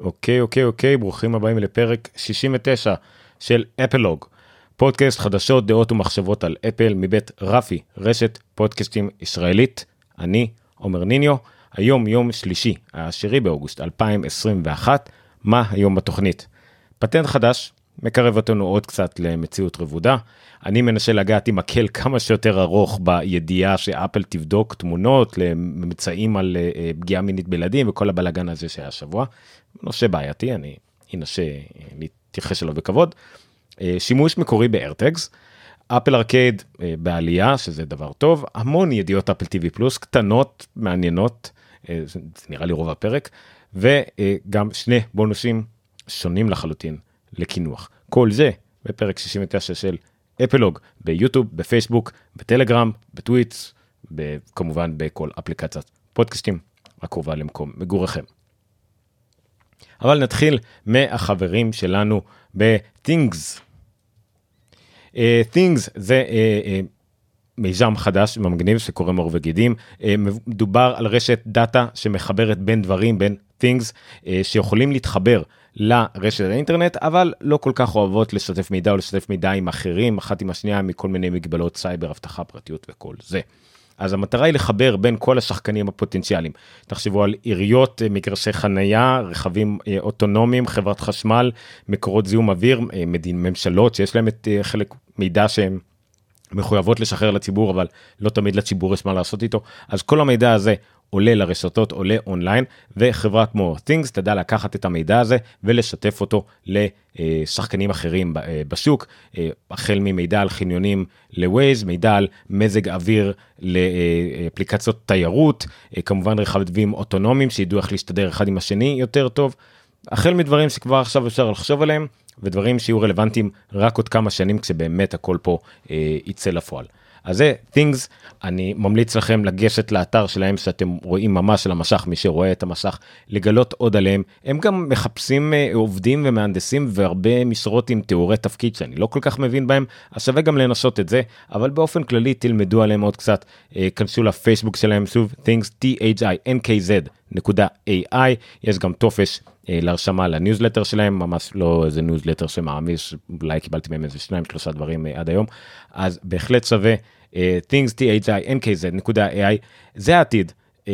אוקיי, אוקיי, אוקיי, ברוכים הבאים לפרק 69 של אפלוג, פודקאסט חדשות, דעות ומחשבות על אפל מבית רפי, רשת פודקאסטים ישראלית. אני עומר ניניו, היום יום שלישי, העשירי באוגוסט 2021, מה היום בתוכנית? פטנט חדש, מקרב אותנו עוד קצת למציאות רבודה. אני מנסה לגעת עם מקל כמה שיותר ארוך בידיעה שאפל תבדוק תמונות לממצאים על uh, פגיעה מינית בילדים וכל הבלאגן הזה שהיה השבוע. נושא בעייתי, אני אנסה להתייחס אליו בכבוד. Uh, שימוש מקורי בארטגס. אפל ארקייד בעלייה, שזה דבר טוב, המון ידיעות אפל TV פלוס, קטנות, מעניינות, uh, זה נראה לי רוב הפרק, וגם uh, שני בונוסים שונים לחלוטין לקינוח. כל זה בפרק 69 של אפלוג ביוטיוב, בפייסבוק, בטלגרם, בטוויטס, כמובן בכל אפליקציית פודקאסטים הקרובה למקום מגוריכם. אבל נתחיל מהחברים שלנו ב-Thinkz. Uh, Thinkz זה uh, uh, מיזם חדש ומגניב שקוראים עור וגידים. Uh, מדובר על רשת data שמחברת בין דברים, בין Things, שיכולים להתחבר לרשת האינטרנט, אבל לא כל כך אוהבות לשתף מידע או לשתף מידע עם אחרים, אחת עם השנייה מכל מיני מגבלות סייבר, אבטחה, פרטיות וכל זה. אז המטרה היא לחבר בין כל השחקנים הפוטנציאליים. תחשבו על עיריות, אה, מגרשי חנייה, רכבים אה, אוטונומיים, חברת חשמל, מקורות זיהום אוויר, אה, ממשלות שיש להם את חלק מידע שהם מחויבות לשחרר לציבור, אבל לא תמיד לציבור יש מה לעשות איתו. אז כל המידע הזה עולה לרשתות, עולה אונליין, וחברה כמו Things תדע לקחת את המידע הזה ולשתף אותו לשחקנים אחרים אה, בשוק, אה, החל ממידע על חניונים ל-Waze, מידע על מזג אוויר לאפליקציות תיירות, אה, כמובן רכבים אוטונומיים שידעו איך להסתדר אחד עם השני יותר טוב, החל מדברים שכבר עכשיו אפשר לחשוב עליהם, ודברים שיהיו רלוונטיים רק עוד כמה שנים כשבאמת הכל פה יצא לפועל. אז זה things אני ממליץ לכם לגשת לאתר שלהם שאתם רואים ממש על המשך מי שרואה את המשך לגלות עוד עליהם הם גם מחפשים אה, עובדים ומהנדסים והרבה משרות עם תיאורי תפקיד שאני לא כל כך מבין בהם אז שווה גם לנסות את זה אבל באופן כללי תלמדו עליהם עוד קצת אה, כנסו לפייסבוק שלהם שוב things t h i n k z ai יש גם טופס אה, להרשמה לניוזלטר שלהם ממש לא איזה ניוזלטר שמעמיס אולי קיבלתי מהם איזה שניים שלושה דברים עד היום. אז בהחלט שווה. אה, things thingz.nkz.ai זה העתיד. uh,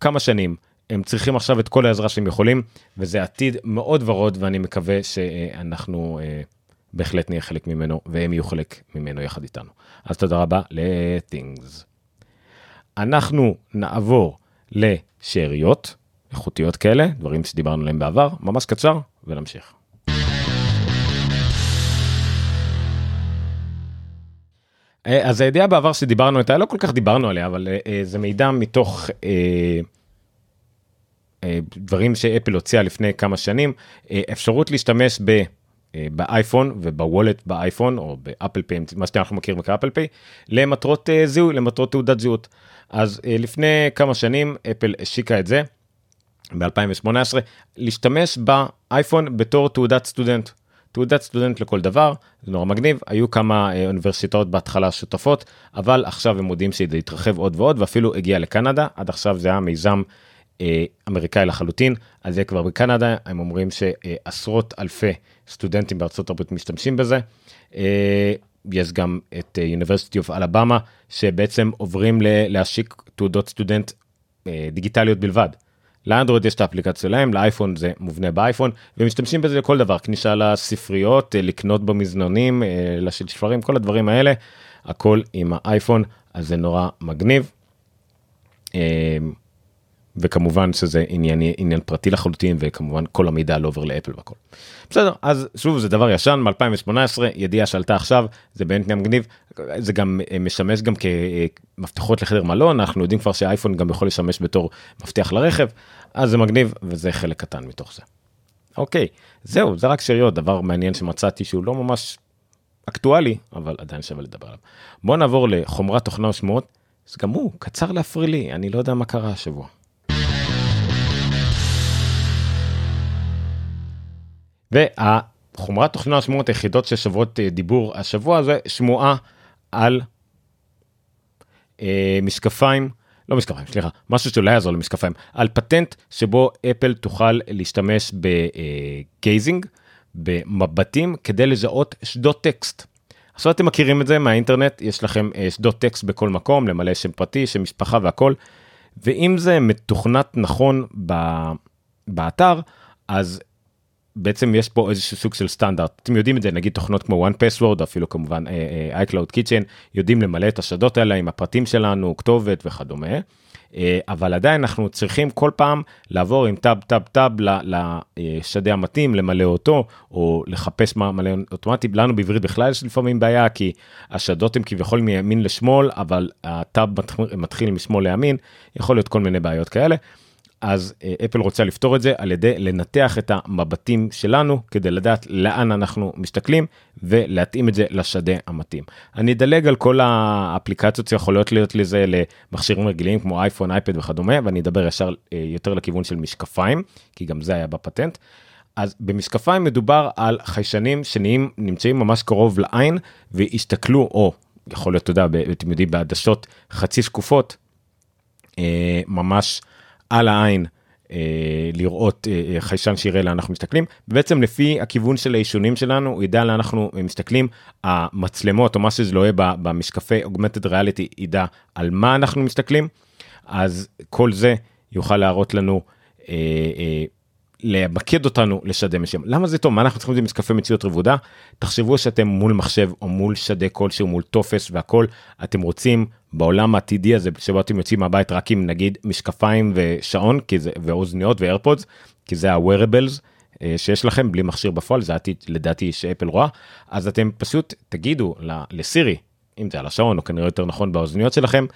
כמה שנים. הם צריכים עכשיו את כל העזרה שהם יכולים וזה עתיד מאוד ורוד ואני מקווה שאנחנו uh, בהחלט נהיה חלק ממנו והם יהיו חלק ממנו יחד איתנו. אז תודה רבה ל-things. אנחנו נעבור לשאריות איכותיות כאלה דברים שדיברנו עליהם בעבר ממש קצר ונמשיך. אה, אז הידיעה בעבר שדיברנו איתה לא כל כך דיברנו עליה אבל אה, אה, זה מידע מתוך דברים שאפל הוציאה לפני כמה שנים אפשרות להשתמש ב... באייפון וב Wallet באייפון או ב Apple Pay מה שאנחנו מכירים כ Apple Pay למטרות זיהוי למטרות תעודת זהות אז לפני כמה שנים אפל השיקה את זה ב2018 להשתמש באייפון בתור תעודת סטודנט. תעודת סטודנט לכל דבר, זה נורא מגניב, היו כמה אה, אוניברסיטאות בהתחלה שותפות, אבל עכשיו הם מודיעים שזה יתרחב עוד ועוד ואפילו הגיע לקנדה, עד עכשיו זה היה מיזם אה, אמריקאי לחלוטין, אז זה כבר בקנדה, הם אומרים שעשרות אלפי סטודנטים בארצות הברית משתמשים בזה. אה, יש גם את University of Alabama שבעצם עוברים להשיק תעודות סטודנט אה, דיגיטליות בלבד. לאנדרואיד יש את האפליקציה שלהם, לאייפון זה מובנה באייפון, ומשתמשים בזה לכל דבר, כניסה לספריות, אה, לקנות במזנונים, אה, לשל ספרים, כל הדברים האלה, הכל עם האייפון, אז זה נורא מגניב. אה, וכמובן שזה עניין עניין פרטי לחלוטין וכמובן כל המידע לא עובר לאפל והכל. בסדר אז שוב זה דבר ישן מ2018 ידיעה שעלתה עכשיו זה באמת מגניב זה גם אה, משמש גם כמפתחות לחדר מלון אנחנו יודעים כבר שהאייפון גם יכול לשמש בתור מפתח לרכב אז זה מגניב וזה חלק קטן מתוך זה. אוקיי זהו זה רק שאריות דבר מעניין שמצאתי שהוא לא ממש אקטואלי אבל עדיין שווה לדבר עליו. בוא נעבור לחומרת תוכנה ושמועות. אז גם הוא קצר להפריע לי אני לא יודע מה קרה השבוע. והחומרת תוכנה השמועות היחידות ששוברות אה, דיבור השבוע זה שמועה על אה, משקפיים לא משקפיים, סליחה, משהו שאולי יעזור למשקפיים, על פטנט שבו אפל תוכל להשתמש ב-gazing, במבטים, כדי לזהות שדות טקסט. עכשיו אתם מכירים את זה מהאינטרנט, יש לכם אה, שדות טקסט בכל מקום, למלא שם פרטי, שם משפחה והכל, ואם זה מתוכנת נכון. באתר, אז בעצם יש פה איזשהו סוג של סטנדרט אתם יודעים את זה נגיד תוכנות כמו one password אפילו כמובן uh, uh, iCloud kitchen יודעים למלא את השדות האלה עם הפרטים שלנו כתובת וכדומה. Uh, אבל עדיין אנחנו צריכים כל פעם לעבור עם טאב טאב טאב לשדה המתאים למלא אותו או לחפש מה מלא אוטומטי לנו בעברית בכלל יש לפעמים בעיה כי השדות הם כביכול מימין לשמאל אבל הטאב מתחיל משמאל לימין יכול להיות כל מיני בעיות כאלה. אז אה, אפל רוצה לפתור את זה על ידי לנתח את המבטים שלנו כדי לדעת לאן אנחנו מסתכלים ולהתאים את זה לשדה המתאים. אני אדלג על כל האפליקציות שיכולות להיות לזה למכשירים רגילים כמו אייפון, אייפד וכדומה ואני אדבר ישר אה, יותר לכיוון של משקפיים כי גם זה היה בפטנט. אז במשקפיים מדובר על חיישנים שנהיים נמצאים ממש קרוב לעין והסתכלו או יכול להיות אתה יודע אתם יודעים בעדשות חצי שקופות אה, ממש. על העין אה, לראות אה, אה, חיישן שיראה לאן אנחנו מסתכלים בעצם לפי הכיוון של האישונים שלנו הוא ידע לאן אנחנו מסתכלים המצלמות או מה שזה לא יהיה במשקפי אוגמנטד ריאליטי ידע על מה אנחנו מסתכלים אז כל זה יוכל להראות לנו. אה, אה, למקד אותנו לשדה משם למה זה טוב? מה אנחנו צריכים את זה משקפי מציאות רבודה? תחשבו שאתם מול מחשב או מול שדה כלשהו מול טופס והכל. אתם רוצים בעולם העתידי הזה שבו אתם יוצאים מהבית רק עם נגיד משקפיים ושעון זה ואוזניות ואיירפודס כי זה ה-wearables אה, שיש לכם בלי מכשיר בפועל זה עתיד לדעתי שאפל רואה. אז אתם פשוט תגידו לסירי אם זה על השעון או כנראה יותר נכון באוזניות שלכם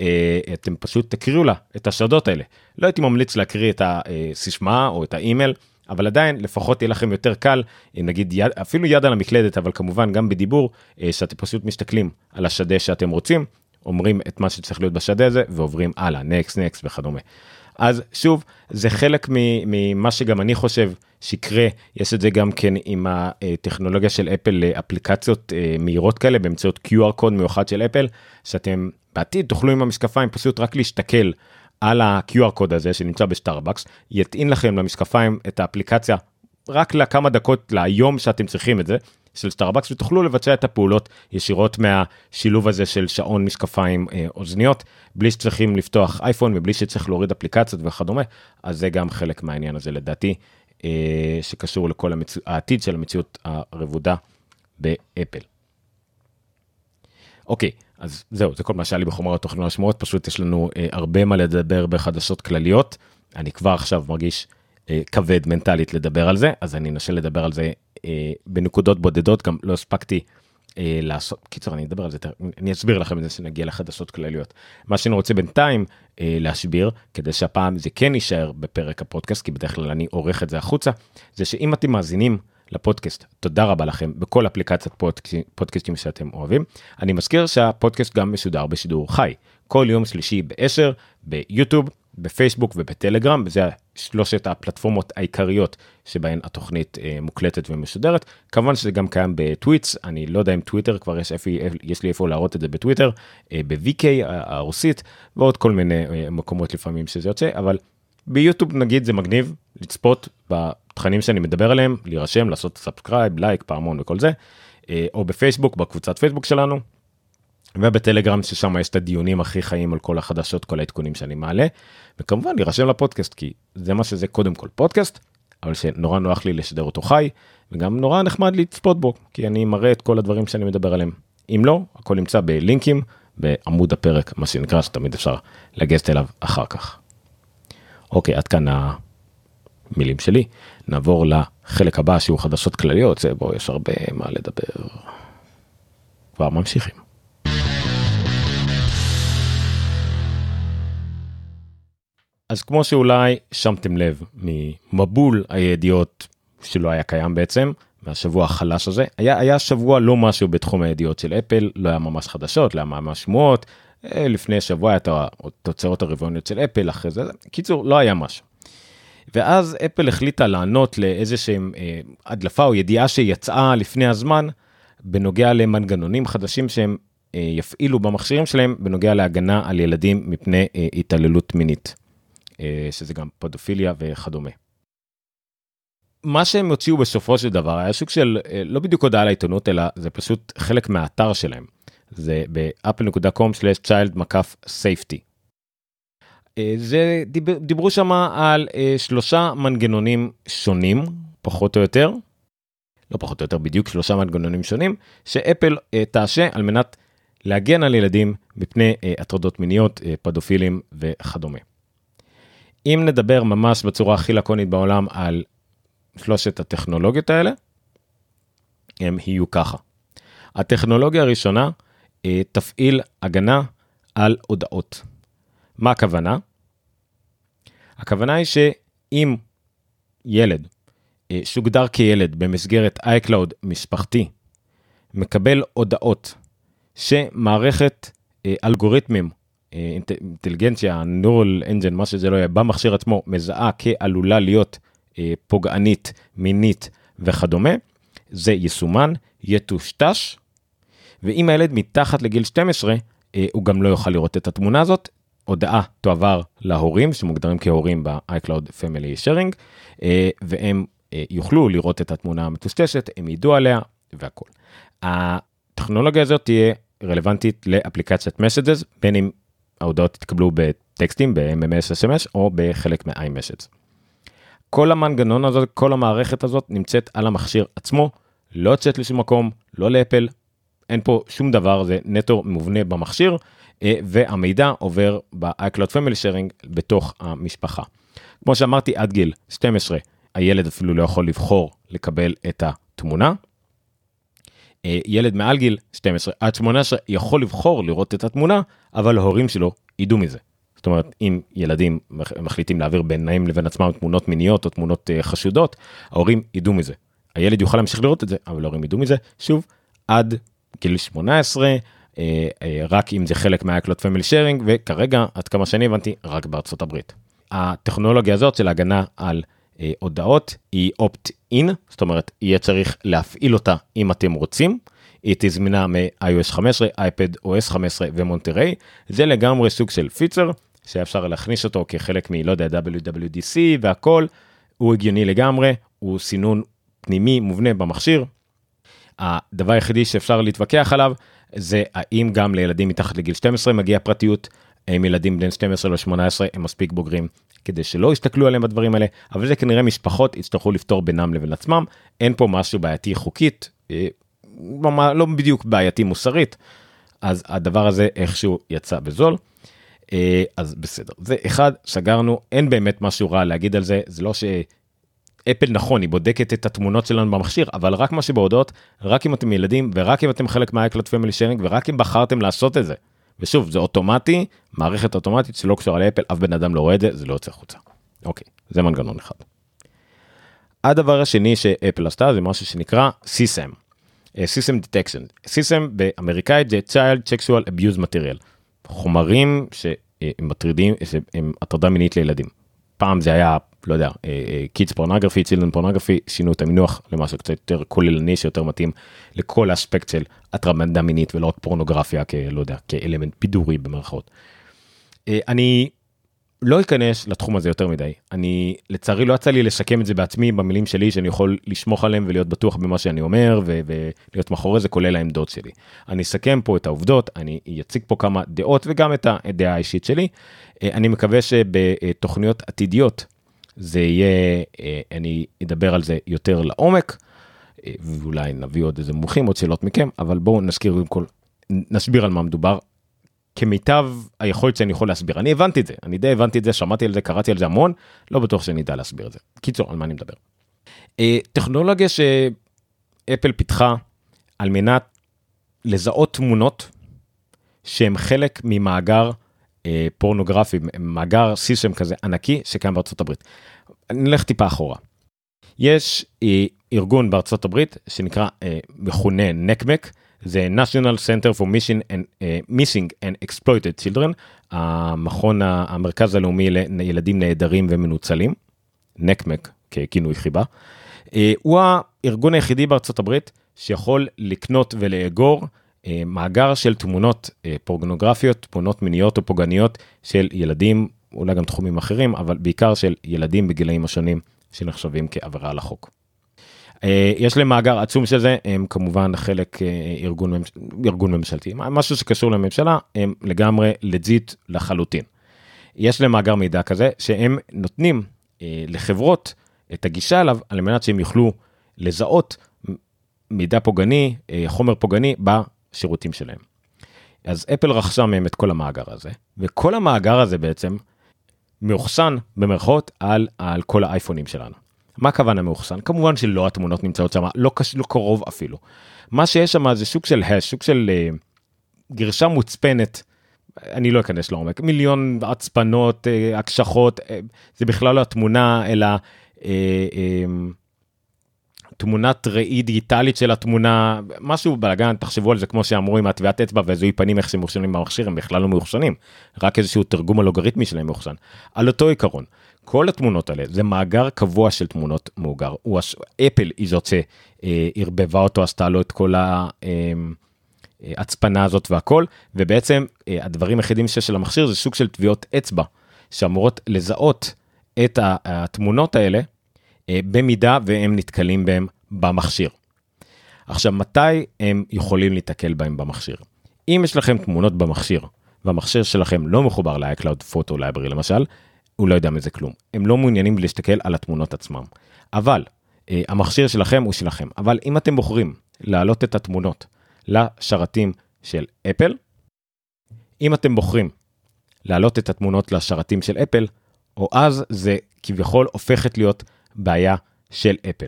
אה, אתם פשוט תקריאו לה את השדות האלה לא הייתי ממליץ להקריא את הסיסמה או את האימייל אבל עדיין לפחות יהיה לכם יותר קל אם נגיד יד, אפילו יד על המקלדת אבל כמובן גם בדיבור אה, שאתם פשוט מסתכלים על השדה שאתם רוצים אומרים את מה שצריך להיות בשדה הזה ועוברים הלאה נקסט נקסט וכדומה. אז שוב זה חלק ממה שגם אני חושב שיקרה. יש את זה גם כן עם הטכנולוגיה של אפל לאפליקציות אה, מהירות כאלה באמצעות QR code מיוחד של אפל שאתם בעתיד תוכלו עם המשקפיים פשוט רק להסתכל על ה-QR code הזה שנמצא בסטארבקס יטעין לכם למשקפיים את האפליקציה רק לכמה דקות ליום שאתם צריכים את זה של סטארבקס ותוכלו לבצע את הפעולות ישירות מהשילוב הזה של שעון משקפיים אה, אוזניות בלי שצריכים לפתוח אייפון ובלי שצריך להוריד אפליקציות וכדומה. אז זה גם חלק מהעניין הזה לדעתי אה, שקשור לכל המצ... העתיד של המציאות הרבודה באפל. אוקיי אז זהו זה כל מה שהיה לי בחומר התוכניות השמועות פשוט יש לנו אה, הרבה מה לדבר בחדשות כלליות. אני כבר עכשיו מרגיש אה, כבד מנטלית לדבר על זה אז אני אנסה לדבר על זה בנקודות בודדות גם לא הספקתי אה, לעשות קיצר אני אדבר על זה אני אסביר לכם את זה שנגיע לחדשות כלליות. מה שאני רוצה בינתיים אה, להסביר כדי שהפעם זה כן יישאר בפרק הפודקאסט כי בדרך כלל אני עורך את זה החוצה זה שאם אתם מאזינים לפודקאסט תודה רבה לכם בכל אפליקציית פודקאסטים, פודקאסטים שאתם אוהבים. אני מזכיר שהפודקאסט גם משודר בשידור חי כל יום שלישי ב-10 ביוטיוב בפייסבוק ובטלגרם וזה שלושת הפלטפורמות העיקריות שבהן התוכנית אה, מוקלטת ומשודרת כמובן שזה גם קיים בטוויטס אני לא יודע אם טוויטר כבר יש, איפה, יש לי איפה להראות את זה בטוויטר אה, ב-VK הרוסית ועוד כל מיני אה, מקומות לפעמים שזה יוצא אבל ביוטיוב נגיד זה מגניב לצפות בתכנים שאני מדבר עליהם להירשם לעשות subscribe לייק פעמון וכל זה אה, או בפייסבוק בקבוצת פייסבוק שלנו ובטלגרם ששם יש את הדיונים הכי חיים על כל החדשות כל העדכונים שאני מעלה וכמובן להירשם לפודקאסט כי זה מה שזה קודם כל פודקאסט אבל שנורא נוח לי לשדר אותו חי וגם נורא נחמד לצפות בו כי אני מראה את כל הדברים שאני מדבר עליהם אם לא הכל נמצא בלינקים בעמוד הפרק מה שנקרא שתמיד אפשר לגשת אליו אחר כך. אוקיי עד כאן המילים שלי נעבור לחלק הבא שהוא חדשות כלליות זה בו יש הרבה מה לדבר. כבר ממשיכים. אז כמו שאולי שמתם לב ממבול הידיעות שלא היה קיים בעצם מהשבוע החלש הזה היה היה שבוע לא משהו בתחום הידיעות של אפל לא היה ממש חדשות לא היה ממש שמועות אה, לפני שבוע הייתה תוצאות הרבעוניות של אפל אחרי זה קיצור לא היה משהו. ואז אפל החליטה לענות לאיזה שהם אה, הדלפה או ידיעה שיצאה לפני הזמן בנוגע למנגנונים חדשים שהם יפעילו במכשירים שלהם בנוגע להגנה על ילדים מפני התעללות מינית, שזה גם פודופיליה וכדומה. מה שהם הוציאו בסופו של דבר היה סוג של לא בדיוק הודעה לעיתונות אלא זה פשוט חלק מהאתר שלהם. זה ב-apple.com/child מקף safety. זה דיבר, דיברו שם על שלושה מנגנונים שונים פחות או יותר לא פחות או יותר בדיוק שלושה מנגנונים שונים שאפל אה, תעשה על מנת להגן על ילדים מפני אה, הטרדות מיניות, אה, פדופילים וכדומה. אם נדבר ממש בצורה הכי לקונית בעולם על שלושת הטכנולוגיות האלה, הם יהיו ככה. הטכנולוגיה הראשונה אה, תפעיל הגנה על הודעות. מה הכוונה? הכוונה היא שאם ילד אה, שהוגדר כילד במסגרת iCloud משפחתי, מקבל הודעות שמערכת אה, אלגוריתמים, אה, אינטליגנציה, נורל אנג'ן, מה שזה לא יהיה, במכשיר עצמו מזהה כעלולה להיות פוגענית, מינית וכדומה, זה יסומן, יטושטש, ואם הילד מתחת לגיל 12, הוא גם לא יוכל לראות את התמונה הזאת. הודעה תועבר להורים שמוגדרים כהורים ב-iCloud Family Sharing, והם אה, יוכלו לראות את התמונה המטושטשת, הם ידעו עליה והכל. הטכנולוגיה הזאת תהיה רלוונטית לאפליקציית מסג'ז, בין אם ההודעות יתקבלו בטקסטים, ב-MMS, SMS או בחלק מ-iMessage. כל המנגנון הזאת, כל המערכת הזאת נמצאת על המכשיר עצמו, לא יוצאת לשום מקום, לא לאפל, אין פה שום דבר, זה נטו מובנה במכשיר, אה, והמידע עובר ב-iCloud Family Sharing בתוך המשפחה. כמו שאמרתי, עד גיל 12 הילד אפילו לא יכול לבחור לקבל את התמונה. אה, ילד מעל גיל 12 עד 18 יכול לבחור לראות את התמונה, אבל ההורים שלו ידעו מזה. זאת אומרת, אם ילדים מחליטים להעביר בינם לבין עצמם תמונות מיניות או תמונות אה, חשודות, ההורים ידעו מזה. הילד יוכל להמשיך לראות את זה, אבל ההורים ידעו מזה, שוב, עד גיל 18, אה, רק אם זה חלק מהאקלוט פמילי שיירינג, וכרגע, עד כמה שאני הבנתי, רק בארצות הברית. הטכנולוגיה הזאת של הגנה על הודעות היא opt-in, זאת אומרת יהיה צריך להפעיל אותה אם אתם רוצים. היא תזמינה מ-iOS 15, iPad OS 15 ומונטריי, זה לגמרי סוג של פיצר שאפשר להכניס אותו כחלק מלא יודע WWDC והכל, הוא הגיוני לגמרי, הוא סינון פנימי מובנה במכשיר. הדבר היחידי שאפשר להתווכח עליו זה האם גם לילדים מתחת לגיל 12 מגיע פרטיות, האם ילדים בין 12 ל-18 הם מספיק בוגרים כדי שלא יסתכלו עליהם בדברים האלה, אבל זה כנראה משפחות יצטרכו לפתור בינם לבין עצמם, אין פה משהו בעייתי חוקית, אה, לא בדיוק בעייתי מוסרית, אז הדבר הזה איכשהו יצא בזול. אה, אז בסדר, זה אחד, סגרנו, אין באמת משהו רע להגיד על זה, זה לא ש... אפל נכון, היא בודקת את התמונות שלנו במכשיר, אבל רק מה שבהודעות, רק אם אתם ילדים ורק אם אתם חלק מהאקלט פמילי שיירינג ורק אם בחרתם לעשות את זה. ושוב זה אוטומטי מערכת אוטומטית שלא קשורה לאפל אף בן אדם לא רואה את זה זה לא יוצא החוצה. אוקיי זה מנגנון אחד. הדבר השני שאפל עשתה זה משהו שנקרא CSAM. אה, System Detection. CSAM באמריקאית זה Child Sexual Abuse Material. חומרים שהם מטרידים, שהם הטרדה מינית לילדים. פעם זה היה לא יודע, קידס פורנוגרפי, צילדן פורנוגרפי, שינו את המינוח למשהו קצת יותר כוללני שיותר מתאים לכל האספקט של הטרמנדה מינית ולא רק פורנוגרפיה כלא יודע, כאלמנט בידורי במרכאות. אה, אני לא אכנס לתחום הזה יותר מדי, אני לצערי לא יצא לי לשקם את זה בעצמי במילים שלי שאני יכול לשמוך עליהם ולהיות בטוח במה שאני אומר ו- ולהיות מאחורי זה כולל העמדות שלי. אני אסכם פה את העובדות, אני אציג פה כמה דעות וגם את הדעה האישית שלי. אה, אני מקווה שבתוכניות עתידיות זה יהיה, אה, אני אדבר על זה יותר לעומק, אה, ואולי נביא עוד איזה מומחים, עוד שאלות מכם, אבל בואו נזכיר קודם כל, נסביר על מה מדובר. כמיטב היכולת שאני יכול להסביר, אני הבנתי את זה, אני די הבנתי את זה, שמעתי על זה, קראתי על זה המון, לא בטוח שאני אדע להסביר את זה. קיצור, על מה אני מדבר. אה, טכנולוגיה שאפל פיתחה על מנת לזהות תמונות שהן חלק ממאגר אה, פורנוגרפי, מאגר סיסטם כזה ענקי שקיים בארצות הברית. נלך טיפה אחורה. יש אה, ארגון בארצות הברית שנקרא מכונה נקמק זה national center for missing and, uh, missing and exploited children המכון המרכז הלאומי לילדים נעדרים ומנוצלים נקמק ככינוי חיבה. Uh, הוא הארגון היחידי בארצות הברית שיכול לקנות ולאגור אה, מאגר של תמונות אה, פורנוגרפיות, תמונות מיניות או פוגעניות של ילדים, אולי גם תחומים אחרים, אבל בעיקר של ילדים בגילאים השונים שנחשבים כעבירה על החוק. אה, יש להם מאגר עצום של זה, הם כמובן חלק ארגון, ארגון ממשלתי, משהו שקשור לממשלה, הם לגמרי legit לחלוטין. יש להם מאגר מידע כזה שהם נותנים לחברות את הגישה אליו על מנת שהם יוכלו לזהות מידע פוגעני, חומר פוגעני השירותים שלהם. אז אפל רכשה מהם את כל המאגר הזה, וכל המאגר הזה בעצם מאוחסן במרכאות על, על כל האייפונים שלנו. מה הכוונה מאוחסן? כמובן שלא התמונות נמצאות שם, לא, קש, לא קרוב אפילו. מה שיש שם זה שוק של הש, שוק של uh, גרשה מוצפנת, אני לא אכנס לעומק, מיליון הצפנות, uh, הקשחות, uh, זה בכלל לא התמונה, אלא uh, uh, תמונת ראי דיגיטלית של התמונה, משהו בלאגן, תחשבו על זה כמו שאמרו עם הטביעת אצבע וזיהוי פנים איך שהם מאוחשנים במכשיר, הם בכלל לא מאוחשנים, רק איזשהו תרגום אלוגריתמי שלהם מאוחשן. על אותו עיקרון, כל התמונות האלה זה מאגר קבוע של תמונות מאוגר, אפל היא זאת שערבבה אותו, עשתה לו את כל ההצפנה הזאת והכל, ובעצם הדברים היחידים שיש של המכשיר זה סוג של טביעות אצבע, שאמורות לזהות את התמונות האלה. אה, במידה והם נתקלים בהם במכשיר. עכשיו, מתי הם יכולים להתקל בהם במכשיר? אם יש לכם תמונות במכשיר, והמכשיר שלכם לא מחובר ל-iCloud Photo Library למשל, הוא לא יודע מזה כלום. הם לא מעוניינים להסתכל על התמונות עצמם. אבל, אה, המכשיר שלכם הוא שלכם. אבל אם אתם בוחרים להעלות את התמונות לשרתים של אפל, אם אתם בוחרים להעלות את התמונות לשרתים של אפל, או אז זה כביכול הופכת להיות בעיה של אפל.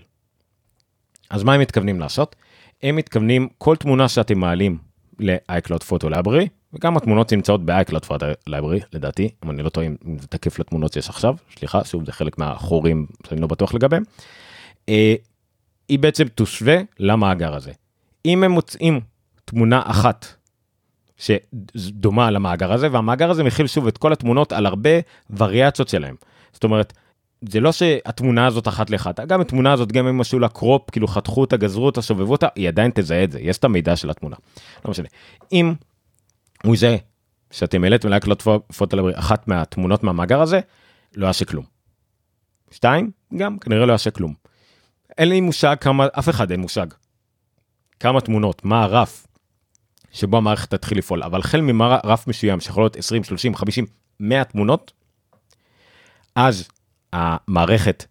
אז מה הם מתכוונים לעשות? הם מתכוונים כל תמונה שאתם מעלים ל-iCloud Photo Library, וגם התמונות נמצאות ב-iCloud Photo Library, לדעתי, אם אני לא טועה אם זה תקף לתמונות שיש עכשיו, סליחה, שוב זה חלק מהחורים שאני לא בטוח לגביהם, אה, היא בעצם תושווה למאגר הזה. אם הם מוצאים תמונה אחת שדומה למאגר הזה, והמאגר הזה מכיל שוב את כל התמונות על הרבה וריאציות שלהם. זאת אומרת, זה לא שהתמונה הזאת אחת לאחת, גם התמונה הזאת, גם אם משהו לה קרופ, כאילו חתכו אותה, גזרו אותה, שובבו אותה, היא עדיין תזהה את זה, יש את המידע של התמונה. לא משנה. אם הוא יזהה שאתם העליתם להקלט פוטולברי אחת מהתמונות מהמאגר הזה, לא יעשה כלום. שתיים, גם כנראה לא יעשה כלום. אין לי מושג כמה, אף אחד אין מושג. כמה תמונות, מה הרף שבו המערכת תתחיל לפעול, אבל החל מרף מסוים שיכול להיות 20, 30, 50, 100 תמונות, אז המערכת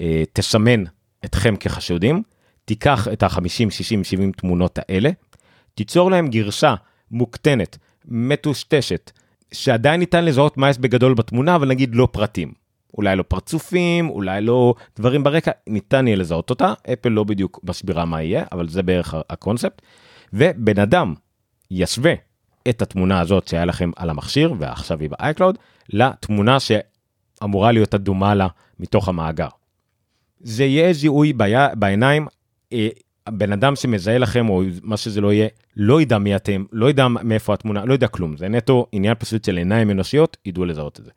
אה, תסמן אתכם כחשודים, תיקח את ה-50, 60, 70 תמונות האלה, תיצור להם גרשה מוקטנת, מטושטשת, שעדיין ניתן לזהות מה יש בגדול בתמונה, אבל נגיד לא פרטים. אולי לא פרצופים, אולי לא דברים ברקע, ניתן יהיה לזהות אותה, אפל לא בדיוק מסבירה מה יהיה, אבל זה בערך הקונספט. ובן אדם ישווה את התמונה הזאת שהיה לכם על המכשיר, ועכשיו היא ב-iCloud, לתמונה אמורה להיות אדומה לה מתוך המאגר. זה יהיה זיהוי בעיניים, אה, בן אדם שמזהה לכם או מה שזה לא יהיה, לא ידע מי אתם, לא ידע מאיפה התמונה, לא יודע כלום, זה נטו עניין פשוט של עיניים אנושיות, ידעו לזהות את זה.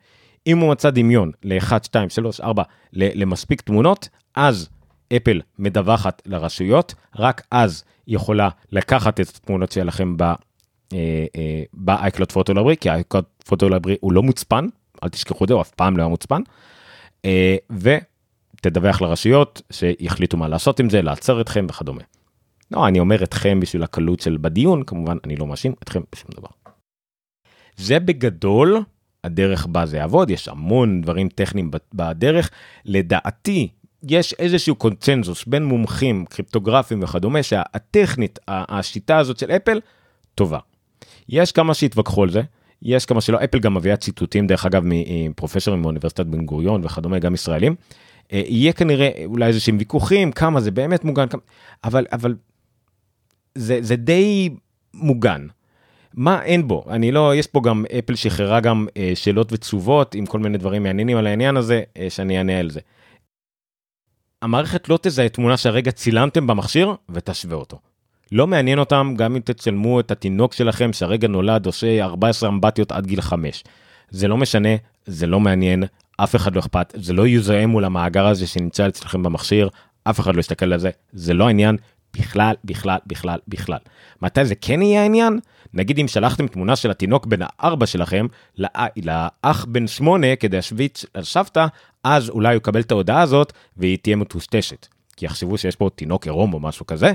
אם הוא מצא דמיון ל-1, 2, 3, 4 למספיק תמונות, אז אפל מדווחת לרשויות, רק אז היא יכולה לקחת את התמונות שלכם ב-iCloud Photo Library, כי ה-iCloud Photo Library הוא לא מוצפן, אל תשכחו את זה, הוא אף פעם לא היה מוצפן. אה, ותדווח לרשויות שיחליטו מה לעשות עם זה, לעצר אתכם וכדומה. לא, אני אומר אתכם בשביל הקלות של בדיון, כמובן אני לא מאשים אתכם בשום דבר. זה בגדול הדרך בה זה יעבוד, יש המון דברים טכניים בדרך. לדעתי, יש איזשהו קונצנזוס בין מומחים, קריפטוגרפים וכדומה, שהטכנית, השיטה הזאת של אפל, טובה. יש כמה שהתווכחו על זה, יש כמה שלא, אפל גם מביאה ציטוטים דרך אגב מפרופסורים מאוניברסיטת בן גוריון וכדומה, גם ישראלים. אה, יהיה כנראה אולי איזה שהם ויכוחים, כמה זה באמת מוגן, כמה... אבל, אבל זה, זה די מוגן. מה אין בו? אני לא, יש פה גם, אפל שחררה גם אה, שאלות ותשובות עם כל מיני דברים מעניינים על העניין הזה, אה, שאני אענה על זה. המערכת לא תזהה תמונה שהרגע צילמתם במכשיר ותשווה אותו. לא מעניין אותם גם אם תצלמו את התינוק שלכם שהרגע נולד עושה 14 אמבטיות עד גיל 5. זה לא משנה, זה לא מעניין, אף אחד לא אכפת, זה לא יזוהה מול המאגר הזה שנמצא אצלכם במכשיר, אף אחד לא יסתכל על זה, זה לא העניין, בכלל, בכלל, בכלל, בכלל. מתי זה כן יהיה העניין? נגיד אם שלחתם תמונה של התינוק בן הארבע שלכם לאח בן שמונה כדי להשוויץ על סבתא, אז אולי הוא יקבל את ההודעה הזאת והיא תהיה מטושטשת. כי יחשבו שיש פה תינוק עירום או משהו כזה,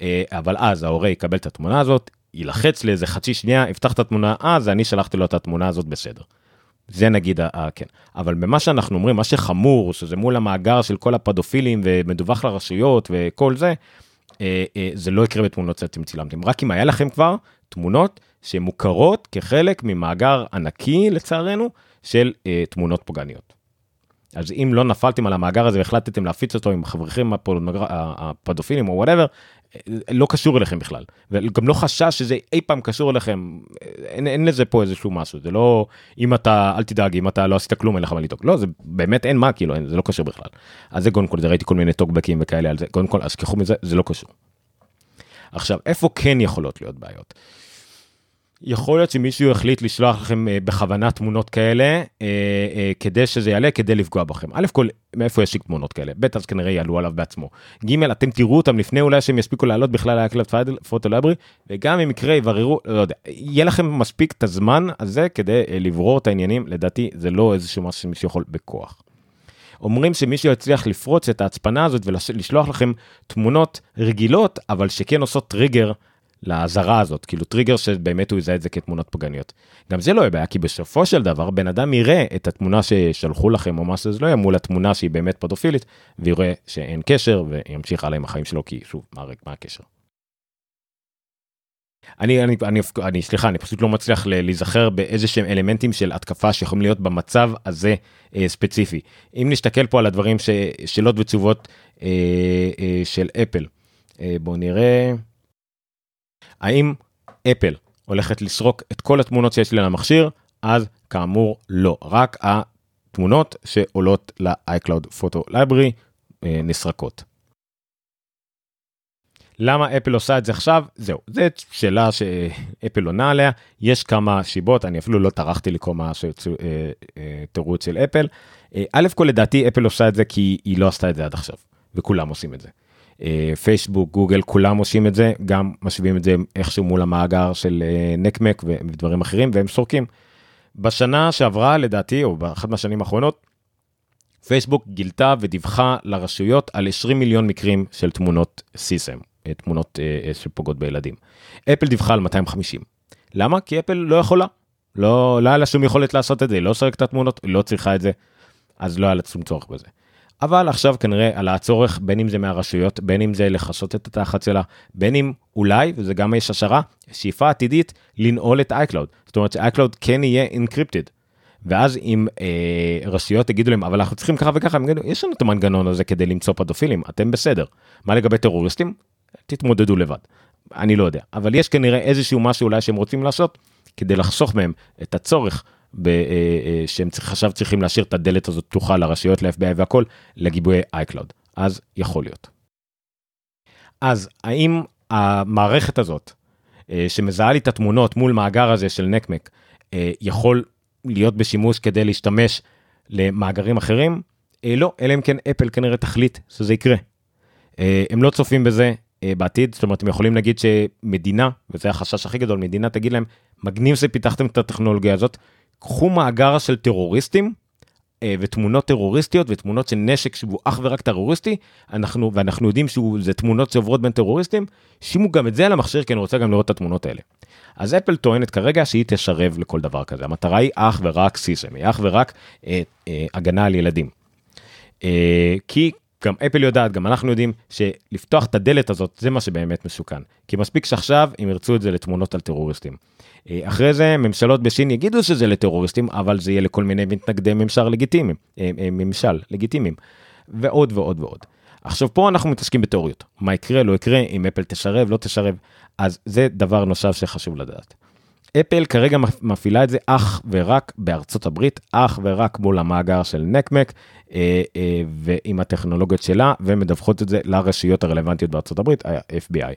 אה, אבל אז ההורה יקבל את התמונה הזאת, יילחץ לאיזה חצי שנייה, יפתח את התמונה, אה, זה אני שלחתי לו את התמונה הזאת בסדר. זה נגיד כן אבל במה שאנחנו אומרים מה שחמור שזה מול המאגר של כל הפדופילים ומדווח לרשויות וכל זה אה, אה, זה לא יקרה בתמונות שאתם צילמתם רק אם היה לכם כבר תמונות שמוכרות כחלק ממאגר ענקי לצערנו של אה, תמונות פוגעניות. אז אם לא נפלתם על המאגר הזה והחלטתם להפיץ אותו עם חבריכם הפדופילים או whatever, לא קשור אליכם בכלל וגם לא חשש שזה אי פעם קשור אליכם אין, אין לזה פה איזשהו משהו זה לא אם אתה אל תדאג אם אתה לא עשית כלום אין לך מה לדאוג לא זה באמת אין מה כאילו אין, זה לא קשור בכלל. אז זה קודם כל זה ראיתי כל מיני טוקבקים וכאלה על זה קודם כל אז ככו מזה זה לא קשור. עכשיו איפה כן יכולות להיות בעיות. יכול להיות שמישהו החליט לשלוח לכם אה, בכוונה תמונות כאלה אה, אה, כדי שזה יעלה כדי לפגוע בכם. א' כל מאיפה יש תמונות כאלה ב' אז כנראה יעלו עליו בעצמו. ג' אתם תראו אותם לפני אולי שהם יספיקו לעלות בכלל ל-iCloud photo library וגם אם יקרה יבררו לא יודע יהיה לכם מספיק את הזמן הזה כדי לברור את העניינים לדעתי זה לא איזשהו משהו שמישהו יכול בכוח. אומרים שמישהו יצליח לפרוץ את ההצפנה הזאת ולשלוח לכם תמונות רגילות אבל שכן עושות טריגר לאזהרה הזאת, כאילו טריגר שבאמת הוא יזהה את זה כתמונות פוגעניות. גם זה לא יהיה בעיה, כי בסופו של דבר בן אדם יראה את התמונה ששלחו לכם או מה שזה לא יהיה מול התמונה שהיא באמת פדופילית, ויראה שאין קשר וימשיך הלאה עם החיים שלו, כי שוב, מה, מה הקשר? אני, אני, אני, אני, סליחה, אני פשוט לא מצליח להיזכר באיזה שהם אלמנטים של התקפה שיכולים להיות במצב הזה אה, ספציפי. אם נסתכל פה על הדברים ש, שאלות ותשובות אה, אה, של אפל, אה, בואו נראה. האם אפל הולכת לסרוק את כל התמונות שיש לי על המכשיר? אז כאמור לא, רק התמונות שעולות ל-iCloud Photo Library אה, נסרקות. למה אפל עושה את זה עכשיו? זהו, זו שאלה שאפל עונה עליה, יש כמה שיבות, אני אפילו לא טרחתי לקרוא מה שתירוץ אה, אה, של אפל. א' כל לדעתי אפל עושה את זה כי היא לא עשתה את זה עד עכשיו, וכולם עושים את זה. פייסבוק, גוגל, כולם עושים את זה, גם משווים את זה איכשהו מול המאגר של נקמק ודברים אחרים, והם סורקים. בשנה שעברה, לדעתי, או באחת מהשנים האחרונות, פייסבוק גילתה ודיווחה לרשויות על 20 מיליון מקרים של תמונות סיסם, תמונות שפוגעות בילדים. אפל דיווחה על 250. למה? כי אפל לא יכולה. לא, לא היה לה שום יכולת לעשות את זה, היא לא סורקת את התמונות, היא לא צריכה את זה, אז לא היה לה שום צורך בזה. אבל עכשיו כנראה על הצורך בין אם זה מהרשויות בין אם זה לכסות את התחת שלה בין אם אולי וזה גם יש השערה שאיפה עתידית לנעול את iCloud. זאת אומרת ש-iCloud כן יהיה encrypted. ואז אם אה, רשויות יגידו להם אבל אנחנו צריכים ככה וככה הם יגידו יש לנו את המנגנון הזה כדי למצוא פדופילים אתם בסדר. מה לגבי טרוריסטים? תתמודדו לבד. אני לא יודע. אבל יש כנראה איזשהו משהו אולי שהם רוצים לעשות כדי לחסוך מהם את הצורך אה, אה, שהם עכשיו צריכים להשאיר את הדלת הזאת פתוחה לרשויות ל-FBI והכל לגיבויי iCloud אז יכול להיות. אז האם המערכת הזאת אה, שמזהה לי את התמונות מול מאגר הזה של נקמק יכול להיות בשימוש כדי להשתמש למאגרים אחרים? לא, אלא אם כן אפל כנראה תחליט שזה יקרה. הם לא צופים בזה בעתיד, זאת אומרת הם יכולים להגיד שמדינה, וזה החשש הכי גדול, מדינה תגיד להם, מגניב שפיתחתם את הטכנולוגיה הזאת, קחו מאגר של טרוריסטים אה, ותמונות טרוריסטיות ותמונות של נשק שהוא אך ורק טרוריסטי אנחנו ואנחנו יודעים שזה תמונות שעוברות בין טרוריסטים שימו גם את זה על המכשיר כי אני רוצה גם לראות את התמונות האלה. אז אפל טוענת כרגע שהיא תשרב לכל דבר כזה המטרה היא אך ורק סיסם היא אך ורק אה, אה, הגנה על ילדים. אה, כי גם אפל יודעת גם אנחנו יודעים שלפתוח את הדלת הזאת זה מה שבאמת מסוכן כי מספיק שעכשיו אם ירצו את זה לתמונות על טרוריסטים. אה, אחרי זה ממשלות בסין יגידו שזה לטרוריסטים אבל זה יהיה לכל מיני מתנגדי ממשל לגיטימיים אה, אה, ממשל לגיטימיים ועוד ועוד ועוד. עכשיו פה אנחנו מתעסקים בתיאוריות מה יקרה לא יקרה אם אפל תשרב לא תשרב אז זה דבר נוסף שחשוב לדעת. אפל כרגע מפעילה את זה אך ורק בארצות הברית אך ורק מול המאגר של נקמק אה, אה, ועם הטכנולוגיות שלה ומדווחות את זה לרשויות הרלוונטיות בארצות הברית ה-FBI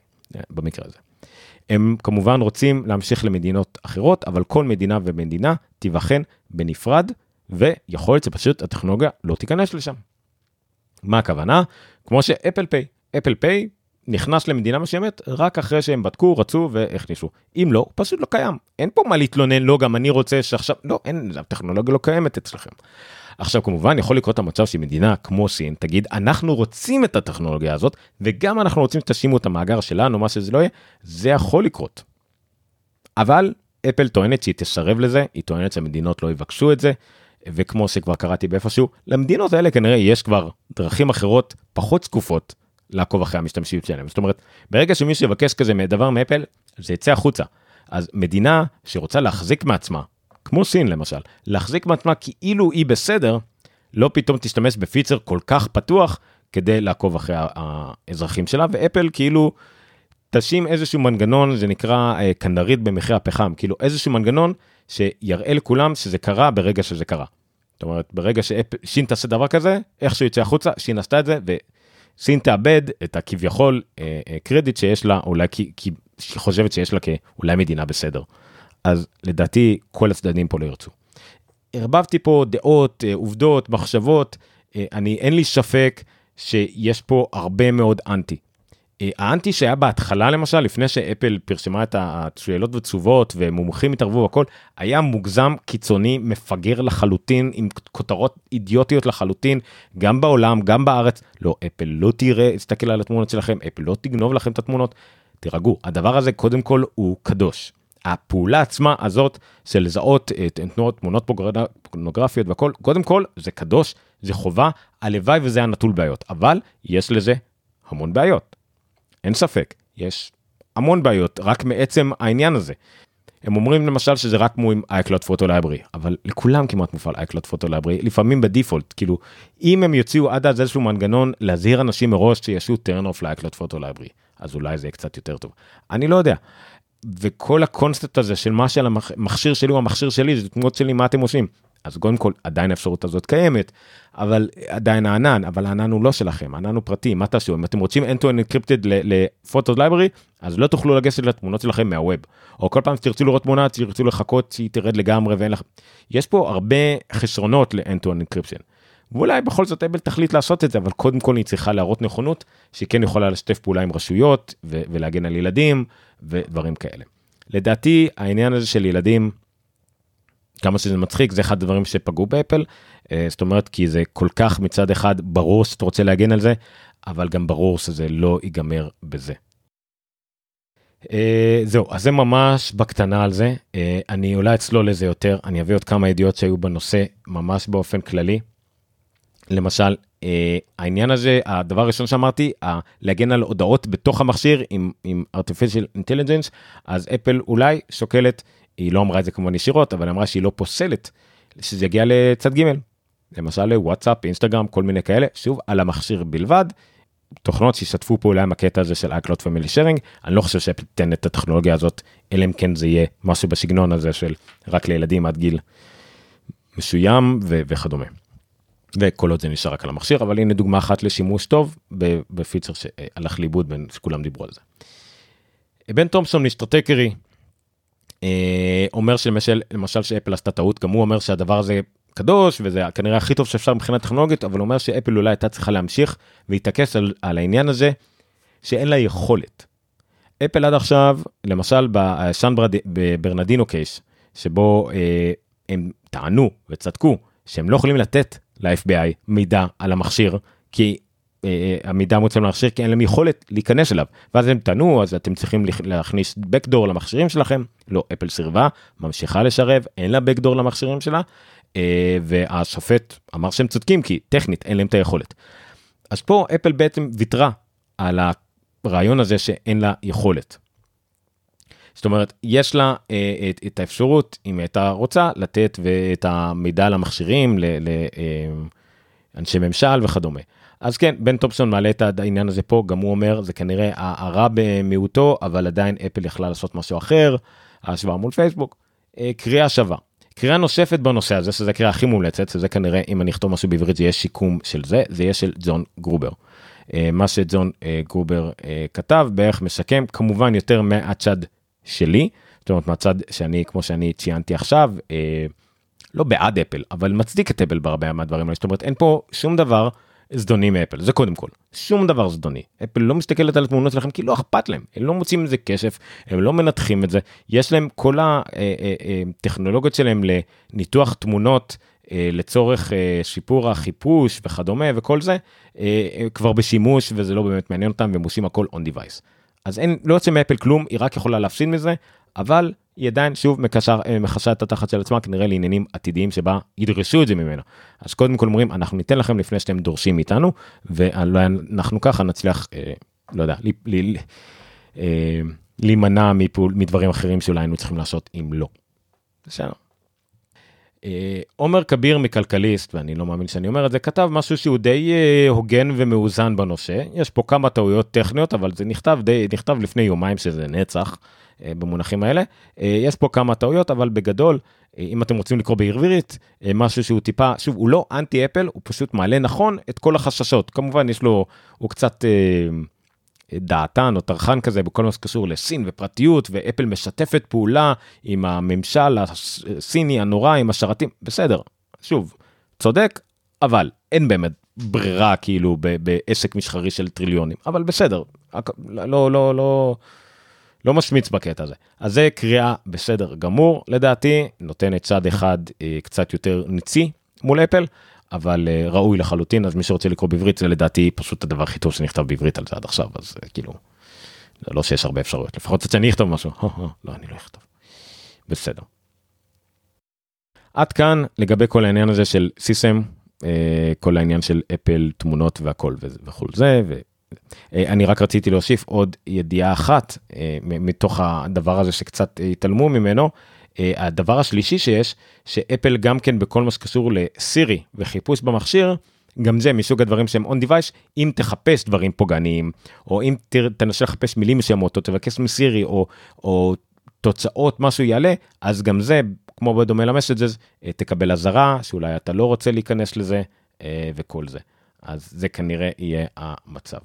במקרה הזה. הם כמובן רוצים להמשיך למדינות אחרות, אבל כל מדינה ומדינה תיבחן בנפרד, ויכול להיות שפשוט הטכנולוגיה לא תיכנס לשם. מה הכוונה? כמו שאפל פיי, אפל פיי נכנס למדינה מסוימת רק אחרי שהם בדקו, רצו והכניסו. אם לא, פשוט לא קיים. אין פה מה להתלונן, לא, גם אני רוצה שעכשיו, לא, אין, הטכנולוגיה לא קיימת אצלכם. עכשיו כמובן יכול לקרות המצב שמדינה כמו סין תגיד אנחנו רוצים את הטכנולוגיה הזאת וגם אנחנו רוצים שתשימו את המאגר שלנו מה שזה לא יהיה זה יכול לקרות. אבל אפל טוענת שהיא תסרב לזה היא טוענת שהמדינות לא יבקשו את זה וכמו שכבר קראתי באיפשהו למדינות האלה כנראה יש כבר דרכים אחרות פחות זקופות לעקוב אחרי המשתמשים שלהם זאת אומרת ברגע שמישהו יבקש כזה דבר מאפל זה יצא החוצה אז מדינה שרוצה להחזיק מעצמה כמו סין למשל, להחזיק מעצמה כאילו היא בסדר, לא פתאום תשתמש בפיצר כל כך פתוח כדי לעקוב אחרי האזרחים שלה, ואפל כאילו תשים איזשהו מנגנון, זה נקרא אה, כנרית במחיר הפחם, כאילו איזשהו מנגנון שיראה לכולם שזה קרה ברגע שזה קרה. זאת אומרת, ברגע ששין תעשה דבר כזה, איכשהו יצא החוצה, שין עשתה את זה, וסין תאבד את הכביכול אה, אה, קרדיט שיש לה, אולי כי, כי חושבת שיש לה כאולי מדינה בסדר. אז לדעתי כל הצדדים פה לא ירצו. ערבבתי פה דעות, אה, עובדות, מחשבות, אה, אני אין לי ספק שיש פה הרבה מאוד אנטי. אה, האנטי שהיה בהתחלה למשל, לפני שאפל פרשמה את השאלות ותשובות ומומחים התערבו הכל, היה מוגזם, קיצוני, מפגר לחלוטין, עם כותרות אידיוטיות לחלוטין, גם בעולם, גם בארץ. לא, אפל לא תראה, תסתכל על התמונות שלכם, אפל לא תגנוב לכם את התמונות. תירגעו, הדבר הזה קודם כל הוא קדוש. הפעולה עצמה הזאת של לזהות את תנועות תמונות פורנוגרפיות והכל קודם כל זה קדוש זה חובה הלוואי וזה היה נטול בעיות אבל יש לזה המון בעיות. אין ספק יש המון בעיות רק מעצם העניין הזה. הם אומרים למשל שזה רק כמו עם iCloud photo library אבל לכולם כמעט מופעל iCloud photo library לפעמים ב-default כאילו אם הם יוציאו עד אז איזשהו מנגנון להזהיר אנשים מראש שישו turn off ל-iCloud photo library אז אולי זה יהיה קצת יותר טוב אני לא יודע וכל הקונספט הזה של מה של המכשיר שלי הוא המכשיר שלי זה תמונות שלי מה אתם עושים. אז קודם כל עדיין האפשרות הזאת קיימת אבל עדיין הענן אבל הענן הוא לא שלכם הענן הוא פרטי מה תעשו אם אתם רוצים end to end encrypted ל-photo library אז לא תוכלו לגשת לתמונות שלכם מה-web או כל פעם שתרצו לראות תמונה תרצו לחכות שהיא תרד לגמרי ואין לך יש פה הרבה חסרונות ל-end to end encryption. ואולי בכל זאת אבל תחליט לעשות את זה אבל קודם כל היא צריכה להראות נכונות שהיא כן יכולה לשתף פעולה עם רשויות ו- ולהגן על ילדים ודברים כאלה. לדעתי העניין הזה של יילדים כמה שזה מצחיק זה אחד הדברים שפגעו באפל אה, זאת אומרת כי זה כל כך מצד אחד ברור שאתה רוצה להגן על זה אבל גם ברור שזה לא ייגמר בזה. Uh, זהו אז זה ממש בקטנה על זה uh, אני אולי אצלול לזה יותר אני אביא עוד כמה ידיעות שהיו בנושא ממש באופן כללי. למשל העניין הזה הדבר הראשון שאמרתי אה, להגן על הודעות בתוך המכשיר עם, עם artificial intelligence אז אפל אולי שוקלת היא לא אמרה את זה כמובן ישירות אבל אמרה שהיא לא פוסלת שזה יגיע לצד ג' למשל וואטסאפ אינסטגרם כל מיני כאלה שוב על המכשיר בלבד. תוכנות שישתפו פעולה עם הקטע הזה של iCloud Family Sharing אני לא חושב שאפל תיתן את הטכנולוגיה הזאת אלא אם כן זה יהיה משהו בסגנון הזה של רק לילדים עד גיל מסוים וכדומה. וכל עוד זה נשאר רק על המכשיר אבל הנה דוגמה אחת לשימוש טוב בפיצר שהלך לאיבוד בין שכולם דיברו על זה. בן תומפסון משטרטקרי אה, אומר שלמשל למשל שאפל עשתה טעות גם הוא אומר שהדבר הזה קדוש וזה כנראה הכי טוב שאפשר מבחינה טכנולוגית אבל אומר שאפל אולי הייתה צריכה להמשיך והתעקש על, על העניין הזה שאין לה יכולת. אפל עד עכשיו למשל בשן ברנדינו קייס שבו אה, הם טענו וצדקו שהם לא יכולים לתת ל-FBI מידע על המכשיר כי אה, אה, המידע מוצא למכשיר כי אין להם יכולת להיכנס אליו ואז הם טענו אז אתם צריכים להכניס בקדור למכשירים שלכם לא אפל סירבה ממשיכה לשרב אין לה בקדור למכשירים שלה אה, והשופט אמר שהם צודקים כי טכנית אין להם את היכולת. אז פה אפל בעצם ויתרה על הרעיון הזה שאין לה יכולת. זאת אומרת יש לה אה, את, את האפשרות אם הייתה רוצה לתת את המידע למכשירים לאנשי אה, ממשל וכדומה. אז כן בן טופסון מעלה את העניין הזה פה גם הוא אומר זה כנראה הרע במיעוטו אבל עדיין אפל יכלה לעשות משהו אחר השוואה מול פייסבוק אה, קריאה שווה. קריאה נוספת בנושא הזה שזה הקריאה הכי מומלצת שזה כנראה אם אני אכתוב משהו בעברית זה יהיה שיקום של זה זה יהיה של ג'ון גרובר. אה, מה שג'ון אה, גרובר אה, כתב בערך משקם כמובן יותר מהצ'אד שלי, זאת אומרת מהצד שאני כמו שאני ציינתי עכשיו, אה, לא בעד אפל אבל מצדיק את אפל בהרבה מהדברים האלה, זאת אומרת אין פה שום דבר זדוני מאפל. זה קודם כל. שום דבר זדוני. אפל לא מסתכלת על התמונות שלכם כי לא אכפת להם. הם לא מוצאים מזה כסף הם לא מנתחים את זה. יש להם כל הטכנולוגיות שלהם לניתוח תמונות לצורך שיפור החיפוש וכדומה וכל זה כבר בשימוש וזה לא באמת מעניין אותם והם עושים הכל on device. אז אין לא יוצא מאפל כלום היא רק יכולה להפסיד מזה אבל היא עדיין שוב מקשר, אה, מחשה את התחת של עצמה כנראה לעניינים עתידיים שבה ידרשו את זה ממנו. אז קודם כל אומרים אנחנו ניתן לכם לפני שאתם דורשים מאיתנו ואנחנו ככה נצליח אה, לא יודע אה, להימנע מפעול מדברים אחרים שאולי היינו צריכים לעשות אם לא. בסדר. אה, עומר כביר מכלכליסט ואני לא מאמין שאני אומר את זה כתב משהו שהוא די אה, הוגן ומאוזן בנושא יש פה כמה טעויות טכניות אבל זה נכתב די נכתב לפני יומיים שזה נצח אה, במונחים האלה. יש פה כמה טעויות, אבל בגדול, אם אתם רוצים לקרוא בעברית, משהו שהוא טיפה, שוב, הוא לא אנטי אפל, הוא פשוט מעלה נכון את כל החששות. כמובן, יש לו, הוא קצת דעתן או טרחן כזה בכל מה שקשור לסין ופרטיות, ואפל משתפת פעולה עם הממשל הסיני הנורא, עם השרתים, בסדר, שוב, צודק, אבל אין באמת ברירה כאילו בעסק מסחרי של טריליונים, אבל בסדר, לא, לא, לא, לא משמיץ בקטע הזה. אז זה קריאה בסדר גמור לדעתי, נותנת צד אחד אה, קצת יותר ניצי מול אפל, אבל אה, ראוי לחלוטין, אז מי שרוצה לקרוא בעברית זה לדעתי פשוט הדבר הכי טוב שנכתב בעברית על זה עד עכשיו, אז אה, כאילו, זה לא שיש הרבה אפשרויות, לפחות שאני אכתוב משהו, לא, אני לא אכתוב. בסדר. עד כאן לגבי כל העניין הזה של סיסם, אה, כל העניין של אפל, תמונות והכל וכל זה, אה, אני רק רציתי להוסיף עוד ידיעה אחת מתוך הדבר הזה שקצת התעלמו ממנו. אה, הדבר השלישי שיש, שאפל גם כן בכל מה שקשור לסירי וחיפוש במכשיר, גם זה מסוג הדברים שהם on device, אם תחפש דברים פוגעניים, או אם תנסה לחפש מילים מסוימות, או תבקש מסירי, או, או תוצאות, משהו יעלה, אז גם זה, כמו בדומה למסג'ז, תקבל אזהרה, שאולי אתה לא רוצה להיכנס לזה, וכל זה. אז זה כנראה יהיה המצב.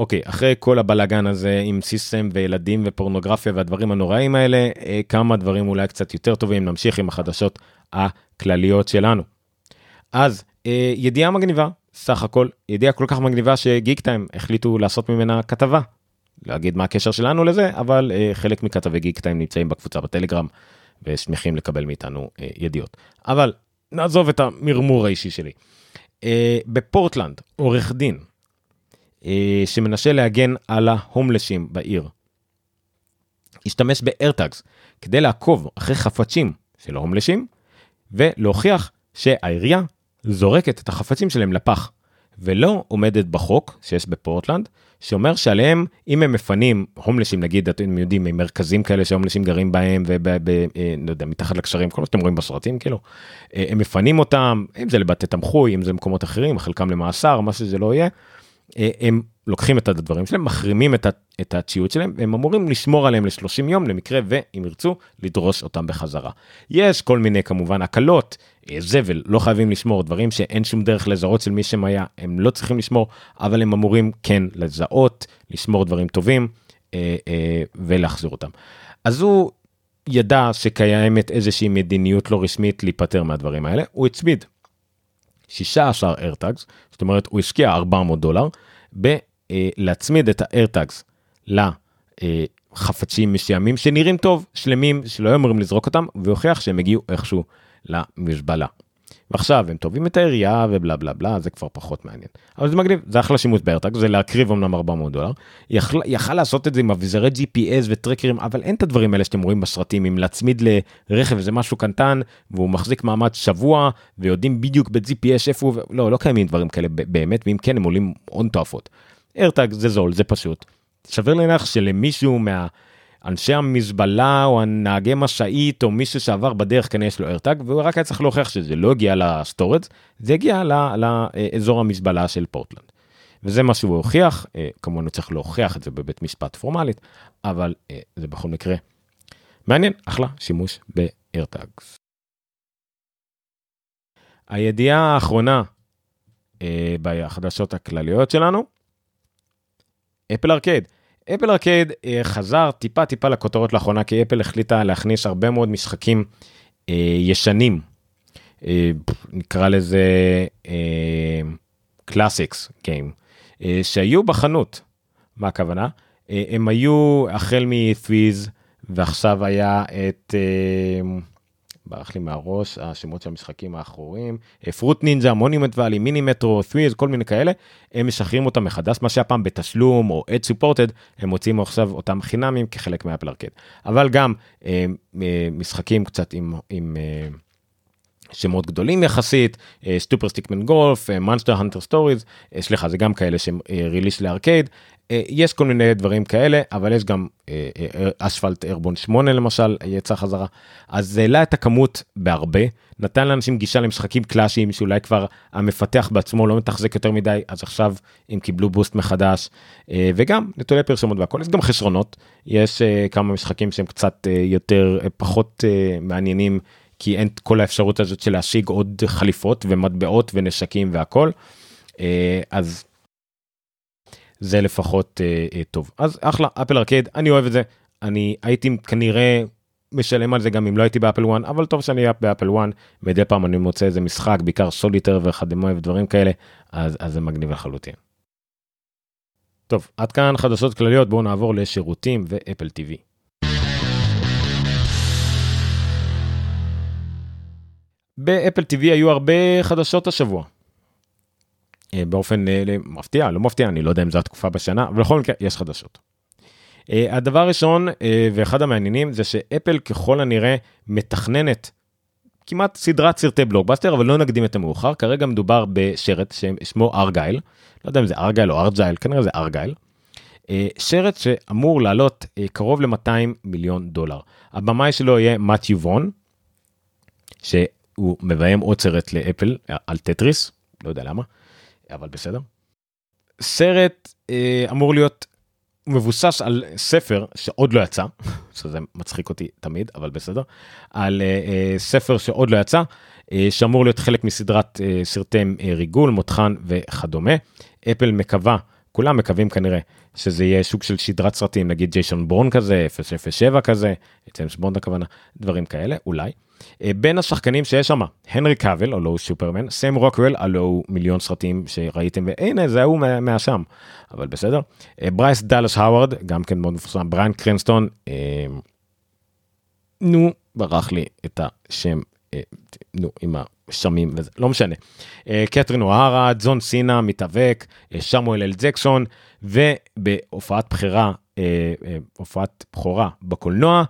אוקיי, אחרי כל הבלאגן הזה עם סיסטם וילדים ופורנוגרפיה והדברים הנוראים האלה, אה, כמה דברים אולי קצת יותר טובים, נמשיך עם החדשות הכלליות שלנו. אז, אה, ידיעה מגניבה, סך הכל, ידיעה כל כך מגניבה שגיק טיים החליטו לעשות ממנה כתבה. להגיד מה הקשר שלנו לזה, אבל אה, חלק מכתבי גיק טיים נמצאים בקבוצה בטלגרם, ושמחים לקבל מאיתנו ידיעות. אבל נעזוב את המרמור האישי שלי. בפורטלנד, עורך דין, שמנסה להגן על ההומלשים בעיר. השתמש באיירטאגס כדי לעקוב אחרי חפצים של ההומלשים ולהוכיח שהעירייה זורקת את החפצים שלהם לפח ולא עומדת בחוק שיש בפורטלנד שאומר שעליהם אם הם מפנים הומלשים נגיד אתם יודעים מרכזים כאלה שההומלשים גרים בהם וב... אה, לא יודע מתחת לקשרים כל מה שאתם רואים בסרטים כאילו אה, הם מפנים אותם אם זה לבתי תמחוי אם זה מקומות אחרים חלקם למאסר מה שזה לא יהיה אה, הם לוקחים את הדברים שלהם, מחרימים את הציוד שלהם, הם אמורים לשמור עליהם ל-30 יום למקרה ואם ירצו לדרוש אותם בחזרה. יש כל מיני כמובן הקלות, אה, זבל, לא חייבים לשמור, דברים שאין שום דרך לזהות של מי שם היה, הם לא צריכים לשמור, אבל הם אמורים כן לזהות, לשמור דברים טובים אה, אה, ולהחזיר אותם. אז הוא ידע שקיימת איזושהי מדיניות לא רשמית להיפטר מהדברים האלה, הוא הצמיד 16 AirTags, זאת אומרת הוא השקיע 400 דולר בלהצמיד את ה-AirTags לחפצים מסוימים שנראים טוב, שלמים, שלא היו אמורים לזרוק אותם, והוכיח שהם הגיעו איכשהו למזבלה. ועכשיו הם טובים את העירייה ובלה בלה בלה זה כבר פחות מעניין. אבל זה מגניב זה אחלה שימוש בארטאג זה להקריב אמנם 400 דולר. יכל, יכל לעשות את זה עם אביזרי gps וטרקרים אבל אין את הדברים האלה שאתם רואים בסרטים אם להצמיד לרכב זה משהו קטן והוא מחזיק מעמד שבוע ויודעים בדיוק ב-gps איפה הוא לא לא קיימים דברים כאלה באמת ואם כן הם עולים הון תועפות. ארטאג זה זול זה פשוט. שווה להניח שלמישהו מה... אנשי המזבלה או הנהגי משאית או מישהו שעבר בדרך כנראה יש לו ארטאג והוא רק היה צריך להוכיח שזה לא הגיע לסטורג' זה הגיע לאזור המזבלה של פורטלנד. וזה מה שהוא הוכיח אה, כמובן הוא צריך להוכיח את זה בבית משפט פורמלית אבל אה, זה בכל מקרה מעניין אחלה שימוש באירטאגס. הידיעה האחרונה אה, בחדשות הכלליות שלנו אפל ארקייד. אפל ארקייד אה, חזר טיפה טיפה לכותרות לאחרונה כי אפל החליטה להכניס הרבה מאוד משחקים ישנים, נקרא לזה classics game, שהיו בחנות. מה הכוונה? הם היו החל מ-Threes ועכשיו היה את... ברח לי מהראש השמות של המשחקים האחוריים פרוט נינג'ה מונימנט ואלי מיני מטרו 3 כל מיני כאלה הם משחררים אותם מחדש מה שהיה פעם בתשלום או אד סופורטד הם מוצאים עכשיו אותם חינמים כחלק מאפל ארקד אבל גם אה, אה, משחקים קצת עם. עם אה, שמות גדולים יחסית, סופר סטיקמן גולף, מונסטר הנטר סטוריז, סליחה זה גם כאלה שהם release לארקייד, אה, יש כל מיני דברים כאלה אבל יש גם אה, אה, אספלט איירבורן 8 למשל יצא חזרה. אז זה העלה את הכמות בהרבה נתן לאנשים גישה למשחקים קלאסיים שאולי כבר המפתח בעצמו לא מתחזק יותר מדי אז עכשיו הם קיבלו בוסט מחדש. וגם נטולי פרסומות והכל יש גם חסרונות. יש כמה משחקים שהם קצת יותר פחות מעניינים כי אין כל האפשרות הזאת של להשיג עוד חליפות ומטבעות ונשקים והכל. אז זה לפחות אה, אה, טוב אז אחלה אפל ארקד אני אוהב את זה אני הייתי כנראה משלם על זה גם אם לא הייתי באפל 1 אבל טוב שאני באפל 1 מדי פעם אני מוצא איזה משחק בעיקר סוליטר וכדומה ודברים כאלה אז, אז זה מגניב לחלוטין. טוב עד כאן חדשות כלליות בואו נעבור לשירותים ואפל TV. באפל TV היו הרבה חדשות השבוע באופן אה, מפתיע לא מפתיע אני לא יודע אם זו התקופה בשנה אבל בכל מקרה יש חדשות. אה, הדבר הראשון ואחד המעניינים זה שאפל ככל הנראה מתכננת כמעט סדרת סרטי בלוקבאסטר אבל לא נקדים את המאוחר כרגע מדובר בסרט ששמו ארגייל לא יודע אם זה ארגייל או ארג'ייל כנראה זה ארגייל. סרט שאמור לעלות קרוב ל-200 מיליון דולר. הבמאי שלו יהיה מתיו וון שהוא מביים עוד סרט לאפל על טטריס לא יודע למה. אבל בסדר. סרט אה, אמור להיות מבוסס על ספר שעוד לא יצא, שזה מצחיק אותי תמיד, אבל בסדר, על אה, אה, ספר שעוד לא יצא, אה, שאמור להיות חלק מסדרת אה, סרטי אה, ריגול, מותחן וכדומה. אפל מקווה, כולם מקווים כנראה, שזה יהיה סוג של סדרת סרטים, נגיד ג'ייסון בורן כזה, 007 כזה, ג'יימס בונד הכוונה, דברים כאלה, אולי. בין השחקנים שיש שם, הנרי קאביל, הלו הוא סופרמן, סם רוקוול, הלו הוא מיליון סרטים שראיתם, והנה זה ההוא מהשם, אבל בסדר. אה, ברייס דאלס האווארד, גם כן מאוד מפורסם, בריאן קרנסטון, אה, נו, ברח לי את השם, נו, עם הסמים וזה, לא משנה. קטרין אוהרה, זון סינה, מתאבק, שמואל אל ג'קסון, ובהופעת בחירה, הופעת בכורה בקולנוע, אה,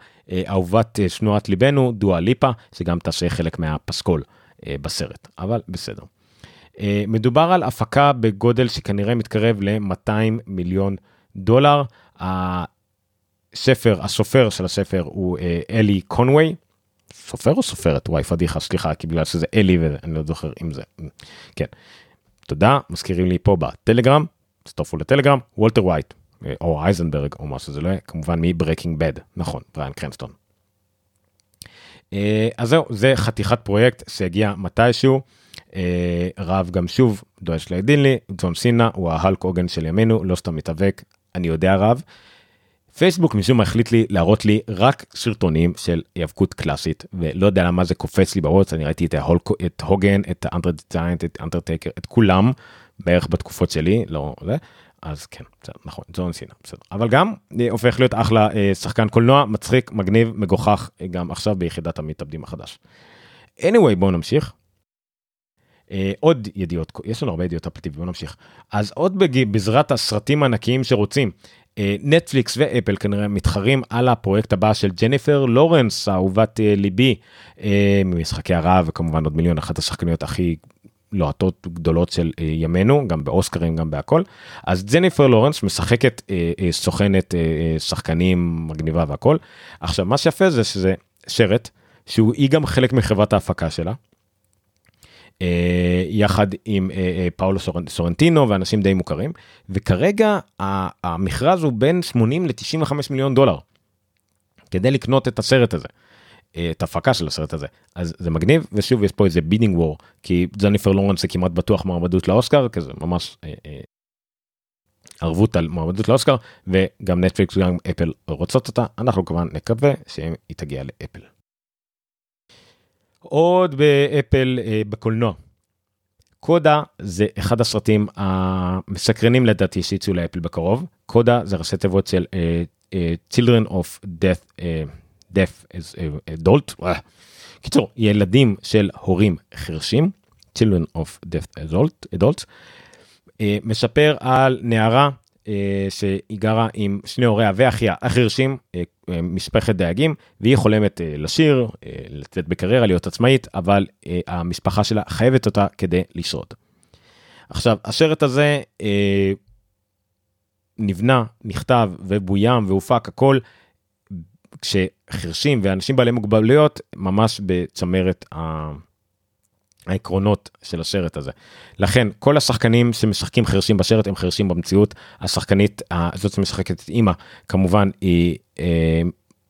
אהובת אה, שנועת ליבנו, דואה ליפה, שגם תעשה חלק מהפסקול אה, בסרט, אבל בסדר. מדובר על הפקה בגודל שכנראה מתקרב ל-200 מיליון דולר. הספר, הסופר של הספר הוא אלי קונווי. סופר או סופרת? וואי, פדיחה, סליחה, כי בגלל שזה אלי ואני לא זוכר אם זה... כן. תודה, מזכירים לי פה בטלגרם, תצטרפו לטלגרם, וולטר ווייט, או הייזנברג או מה שזה לא יהיה, כמובן מ Breaking Bad, נכון, בריאן קרנסטון. אה, אז זהו, זה חתיכת פרויקט שהגיע מתישהו. אה, רב גם שוב, דואש לידינלי, ג'ון סינה הוא ההאלק הוגן של ימינו, לא סתם מתאבק, אני יודע רב. פייסבוק משום מה החליט לי להראות לי רק סרטונים של היאבקות קלאסית ולא יודע למה זה קופץ לי בראש אני ראיתי את, ההולק, את הוגן את האנדר דיינט את אנדרטייקר את כולם בערך בתקופות שלי לא זה אז כן, בסדר, נכון, ג'ון סינה, בסדר. אבל גם אה, הופך להיות אחלה אה, שחקן קולנוע, מצחיק, מגניב, מגוחך, אה, גם עכשיו ביחידת המתאבדים החדש. anyway, בואו נמשיך. עוד ידיעות, יש לנו הרבה ידיעות אפל בואו נמשיך. אז עוד בעזרת הסרטים הענקיים שרוצים, נטפליקס ואפל כנראה מתחרים על הפרויקט הבא של ג'ניפר לורנס, אהובת אה, ליבי, ממשחקי הרעב, וכמובן עוד מיליון, אחת השחקניות הכי לוהטות גדולות של אה, ימינו, גם באוסקרים, גם בהכל. אז ג'ניפר לורנס משחקת אה, אה, סוכנת שחקנים מגניבה והכל. עכשיו, מה שיפה זה שזה שרת, שהיא גם חלק מחברת ההפקה שלה. יחד עם פאולו סורנטינו ואנשים די מוכרים וכרגע המכרז הוא בין 80 ל-95 מיליון דולר כדי לקנות את הסרט הזה. את ההפקה של הסרט הזה אז זה מגניב ושוב יש פה איזה bidding war כי ג'ניפר לורנס זה כמעט בטוח מועמדות לאוסקר כזה ממש אה, אה, ערבות על מועמדות לאוסקר וגם נטפליקס וגם אפל רוצות אותה אנחנו כמובן נקווה שהיא תגיע לאפל. עוד באפל אה, בקולנוע. קודה זה אחד הסרטים המסקרנים לדעתי שיצאו לאפל בקרוב. קודה זה ראשי תיבות של uh, uh, Children of Death, Death as Adult. קיצור, ילדים של הורים חרשים, Children of Death Adult, adult uh, מספר על נערה אה, שהיא גרה עם שני הוריה ואחיה החרשים, אה, אה, משפחת דייגים, והיא חולמת לשיר, לצאת בקריירה, להיות עצמאית, אבל המשפחה שלה חייבת אותה כדי לשרוד. עכשיו, השרט הזה נבנה, נכתב ובוים והופק הכל כשחרשים ואנשים בעלי מוגבלויות ממש בצמרת ה... העקרונות של השרט הזה. לכן כל השחקנים שמשחקים חרשים בשרט הם חרשים במציאות. השחקנית הזאת שמשחקת את אימא כמובן היא אה,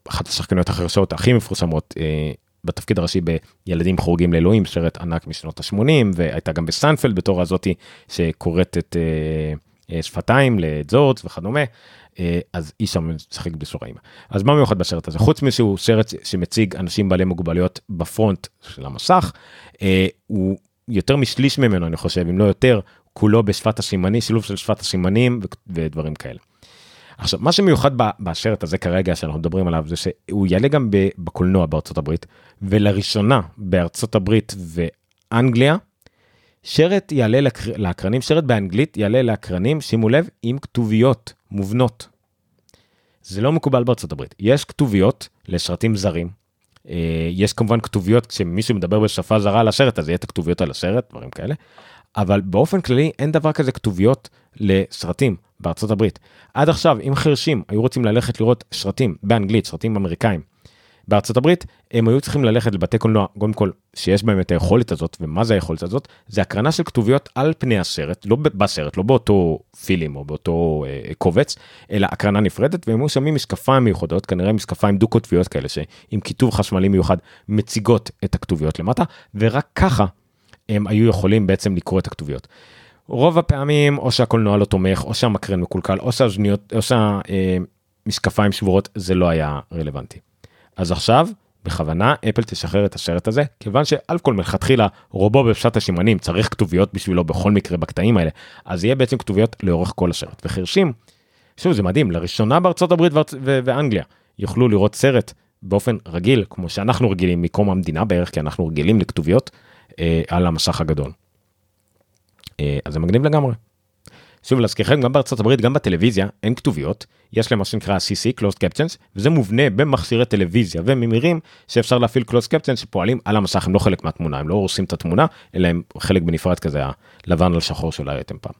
אחת השחקניות החרשות הכי מפורסמות אה, בתפקיד הראשי בילדים חורגים לאלוהים שרט ענק משנות ה-80 והייתה גם בסנפלד בתור הזאתי שקוראת את אה, אה, שפתיים לג'ורג' וכדומה. אה, אז היא שם משחקת בשורה אימא. אז מה מיוחד בסרט הזה? חוץ משהוא סרט שמציג אנשים בעלי מוגבלויות בפרונט של המסך, אה, הוא יותר משליש ממנו אני חושב, אם לא יותר, כולו בשפת הסימנים, שילוב של שפת הסימנים ודברים כאלה. עכשיו, מה שמיוחד בסרט הזה כרגע שאנחנו מדברים עליו זה שהוא יעלה גם בקולנוע בארצות הברית, ולראשונה בארצות הברית ואנגליה, שרט יעלה לאקרנים, שרט באנגלית יעלה לאקרנים, שימו לב, עם כתוביות מובנות. זה לא מקובל בארצות הברית. יש כתוביות לשרתים זרים. אה, יש כמובן כתוביות כשמישהו מדבר בשפה זרה על השרט אז יהיה את הכתוביות על השרט דברים כאלה. אבל באופן כללי אין דבר כזה כתוביות לסרטים בארצות הברית. עד עכשיו אם חרשים היו רוצים ללכת לראות שרתים באנגלית סרטים אמריקאים בארצות הברית הם היו צריכים ללכת לבתי קולנוע קודם כל שיש בהם את היכולת הזאת ומה זה היכולת הזאת זה הקרנה של כתוביות על פני הסרט לא בסרט לא באותו פילים או באותו אה, קובץ אלא הקרנה נפרדת והם היו שמים משקפיים מיוחדות כנראה משקפיים דו קוטביות כאלה שעם כיתוב חשמלי מיוחד מציגות את הכתוביות למטה ורק ככה הם היו יכולים בעצם לקרוא את הכתוביות. רוב הפעמים או שהקולנוע לא תומך או שהמקרן מקולקל או שהמשקפיים שבורות זה לא היה רלוונטי. אז עכשיו בכוונה אפל תשחרר את השרט הזה כיוון שאל כל מלכתחילה רובו בפשט השימנים צריך כתוביות בשבילו בכל מקרה בקטעים האלה אז יהיה בעצם כתוביות לאורך כל השרט וחרשים. שוב זה מדהים לראשונה בארצות הברית וארצ... ו... ואנגליה יוכלו לראות סרט באופן רגיל כמו שאנחנו רגילים מקום המדינה בערך כי אנחנו רגילים לכתוביות אה, על המסך הגדול. אה, אז זה מגניב לגמרי. שוב להזכירכם גם בארצות הברית גם בטלוויזיה אין כתוביות יש להם מה שנקרא CC Closed Captions וזה מובנה במכשירי טלוויזיה וממירים שאפשר להפעיל Closed Captions שפועלים על המסך הם לא חלק מהתמונה הם לא הורסים את התמונה אלא הם חלק בנפרד כזה הלבן על שחור של ראיתם פעם.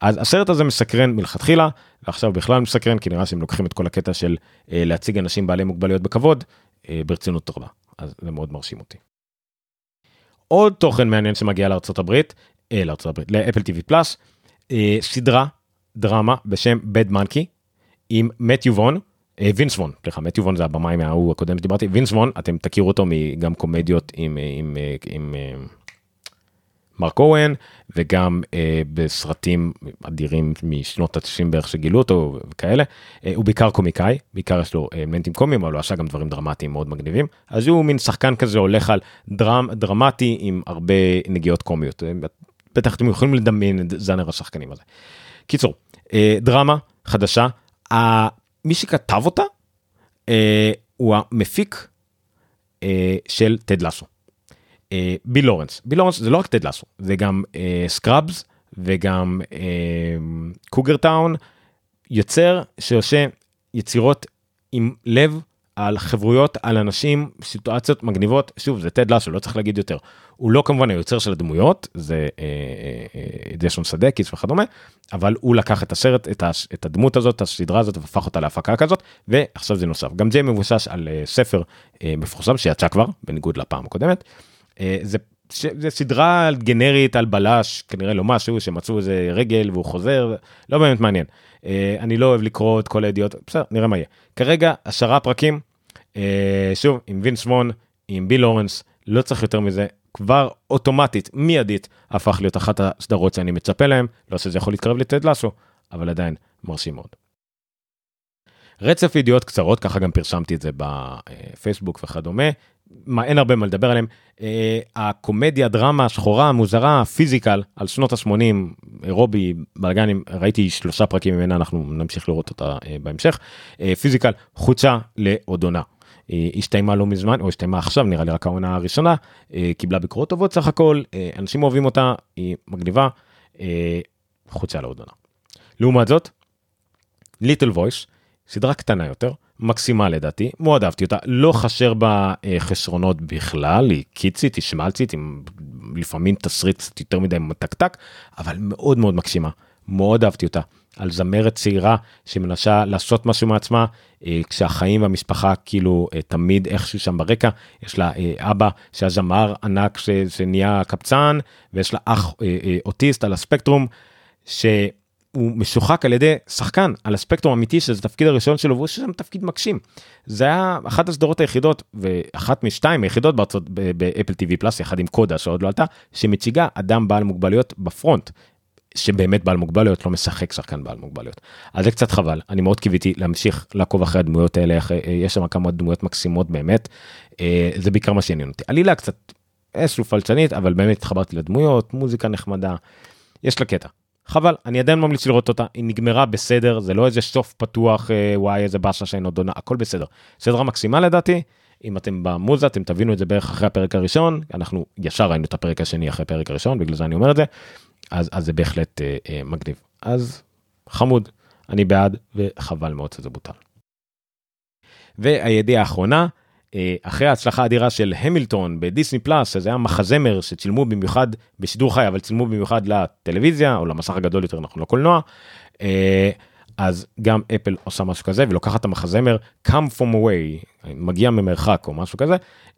אז הסרט הזה מסקרן מלכתחילה ועכשיו בכלל מסקרן כי נראה שהם לוקחים את כל הקטע של אה, להציג אנשים בעלי מוגבלויות בכבוד אה, ברצינות רבה אז זה מאוד מרשים אותי. עוד תוכן מעניין שמגיע לארצות הברית, אה, לארצות הברית, לאפל TV פלאס. אה, סדרה דרמה בשם bad monkey עם מתיו וון אה, וינס וון סליחה מתיו וון זה הבמאי מההוא הקודם שדיברתי וינס וון אתם תכירו אותו מגם קומדיות עם אה, עם עם, עם מרק אוהן וגם אה, בסרטים אדירים משנות ה-90 בערך שגילו אותו וכאלה. אה, הוא בעיקר קומיקאי בעיקר יש לו אלמנטים קומיים אבל הוא עשה גם דברים דרמטיים מאוד מגניבים. אז הוא מין שחקן כזה הולך על דרם דרמטי עם הרבה נגיעות קומיות בטח אתם יכולים לדמיין את זאנר השחקנים הזה. קיצור אה, דרמה חדשה מי שכתב אותה אה, הוא המפיק אה, של Ted Lasso. ביל לורנס ביל לורנס זה לא רק Ted Lasso זה גם Scrubs וגם Cougar Town יוצר שעושה יצירות עם לב על חברויות, על אנשים, סיטואציות מגניבות, שוב זה Ted Lasso, לא צריך להגיד יותר. הוא לא כמובן היוצר של הדמויות, זה ג'ייסון אה, סודייקיס וכדומה, אבל הוא לקח את הסרט, את, הש, את הדמות הזאת, את הסדרה הזאת, והפך אותה להפקה כזאת, ועכשיו זה נוסף. גם זה מבוסס על uh, ספר uh, מפורסם שיצא כבר, בניגוד לפעם הקודמת. Uh, זה זה סדרה גנרית על בלש כנראה לא משהו שמצאו איזה רגל והוא חוזר לא באמת מעניין אני לא אוהב לקרוא את כל הידיעות בסדר נראה מה יהיה כרגע עשרה פרקים אה, שוב, עם וינס וון, עם ביל לורנס, לא צריך יותר מזה, כבר אוטומטית, מיידית, הפך להיות אחת הסדרות שאני מצפה להם, לא שזה יכול להתקרב לטד לאסו, אבל עדיין מרשים מאוד. רצף ידיעות קצרות, ככה גם פרשמתי את זה בפייסבוק וכדומה, מה, אין הרבה מה לדבר עליהם. אה, הקומדיה, דרמה, השחורה, המוזרה, פיזיקל, על שנות ה-80, אירובי, בלאגנים, ראיתי שלושה פרקים ממנה, אנחנו נמשיך לראות אותה אה, בהמשך. אה, פיזיקל, חוצה לעוד עונה. הסתיימה לא מזמן, או הסתיימה עכשיו, נראה לי רק העונה הראשונה, אה, קיבלה ביקורות טובות סך הכל, אה, אנשים אוהבים אותה, היא מגניבה, אה, חוצה לעוד עונה. לעומת זאת, ליטל וויש, סדרה קטנה יותר, מקסימה לדעתי, מאוד אהבתי אותה, לא חשר בה חסרונות בכלל, היא קיצית, היא שמלצית, עם לפעמים תסריט קצת יותר מדי מתקתק, אבל מאוד מאוד מקסימה, מאוד אהבתי אותה. על זמרת צעירה שמנסה לעשות משהו מעצמה, אה, כשהחיים והמשפחה כאילו אה, תמיד איכשהו שם ברקע, יש לה אה, אבא שהיה זמר ענק ש, שנהיה קבצן, ויש לה אח אוטיסט על הספקטרום, ש... הוא משוחק על ידי שחקן על הספקטרום אמיתי שזה תפקיד הראשון שלו והוא שם תפקיד מקשים. זה היה אחת הסדרות היחידות ואחת משתיים היחידות בארצות באפל טיווי פלאס יחד עם קודה שעוד לא עלתה שמציגה אדם בעל מוגבלויות בפרונט. שבאמת בעל מוגבלויות לא משחק שחקן בעל מוגבלויות. אז זה קצת חבל. אני מאוד קיוויתי להמשיך לעקוב אחרי הדמויות האלה איך, אה, יש שם כמה דמויות מקסימות באמת. אה, זה בעיקר מה שעניין אותי. עלילה קצת איזשהו פלצנית אבל באמת התחברתי לדמויות מוזיקה נחמדה. יש לה קטע. חבל, אני עדיין ממליץ לראות אותה, היא נגמרה בסדר, זה לא איזה סוף פתוח, אה, וואי איזה באסה שאין עוד עונה, הכל בסדר. סדרה מקסימה לדעתי, אם אתם במוזה אתם תבינו את זה בערך אחרי הפרק הראשון, אנחנו ישר ראינו את הפרק השני אחרי הפרק הראשון, בגלל זה אני אומר את זה, אז, אז זה בהחלט אה, אה, מגניב. אז חמוד, אני בעד, וחבל מאוד שזה בוטל. והידיעה האחרונה, אה, אחרי ההצלחה האדירה של המילטון בדיסני פלאס, שזה היה מחזמר שצילמו במיוחד בשידור חי, אבל צילמו במיוחד לטלוויזיה, או למסך הגדול יותר, אנחנו לקולנוע, אה, אז גם אפל עושה משהו כזה, ולוקחת את המחזמר come from away, מגיע ממרחק או משהו כזה,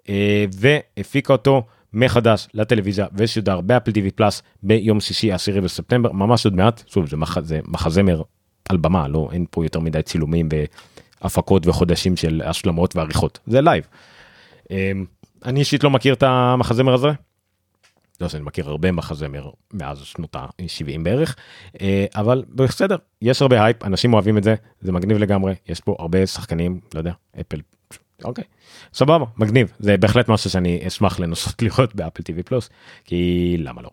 אה, והפיקה אותו מחדש לטלוויזיה ושודר באפל טיווי פלאס ביום שישי 10 בספטמבר, ממש עוד מעט, שוב זה, מח, זה מחזמר על במה, לא, אין פה יותר מדי צילומים. הפקות וחודשים של השלמות ועריכות זה לייב. אמ, אני אישית לא מכיר את המחזמר הזה. לא שאני מכיר הרבה מחזמר מאז שנות ה-70 בערך אה, אבל בסדר יש הרבה הייפ אנשים אוהבים את זה זה מגניב לגמרי יש פה הרבה שחקנים לא יודע אפל אוקיי סבבה מגניב זה בהחלט משהו שאני אשמח לנסות לראות ב Apple TV Plus כי למה לא.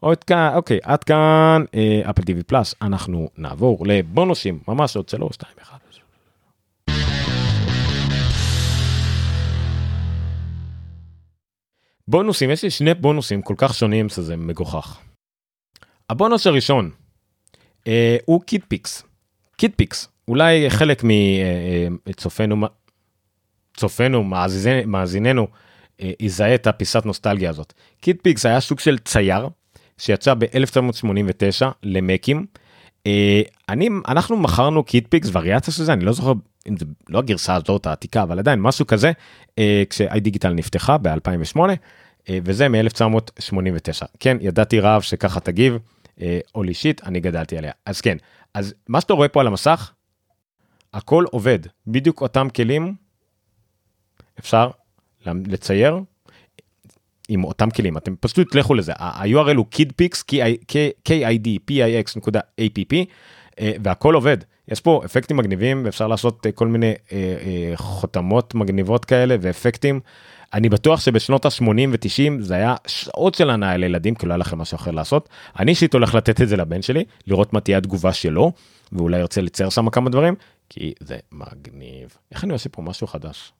עוד כאן אוקיי עד כאן אה, Apple TV Plus אנחנו נעבור לבונוסים ממש עוד 3 2 1. בונוסים, יש לי שני בונוסים כל כך שונים שזה מגוחך. הבונוס הראשון אה, הוא Kid Pix. Kid Pix, אולי חלק מצופינו, אה, צופינו, מאזיננו, אה, יזהה את הפיסת נוסטלגיה הזאת. Kid Pix היה סוג של צייר שיצא ב-1989 למקים. אה, אני, אנחנו מכרנו Kid Pix וריאציה של זה, אני לא זוכר אם זה לא הגרסה הזאת העתיקה אבל עדיין משהו כזה אה, כש iDigital נפתחה ב2008 אה, וזה מ1989 כן ידעתי רב שככה תגיב אול אישית אני גדלתי עליה אז כן אז מה שאתה רואה פה על המסך הכל עובד בדיוק אותם כלים אפשר לצייר עם אותם כלים אתם פשוט לכו לזה ה-URL הוא kidpix kidpix.app והכל עובד יש פה אפקטים מגניבים ואפשר לעשות אה, כל מיני אה, אה, חותמות מגניבות כאלה ואפקטים. אני בטוח שבשנות ה-80 ו-90 זה היה שעות של הנאה לילדים כי לא היה לכם משהו אחר לעשות. אני אישית הולך לתת את זה לבן שלי לראות מה תהיה התגובה שלו ואולי ירצה לצייר שם כמה דברים כי זה מגניב. איך אני עושה פה משהו חדש?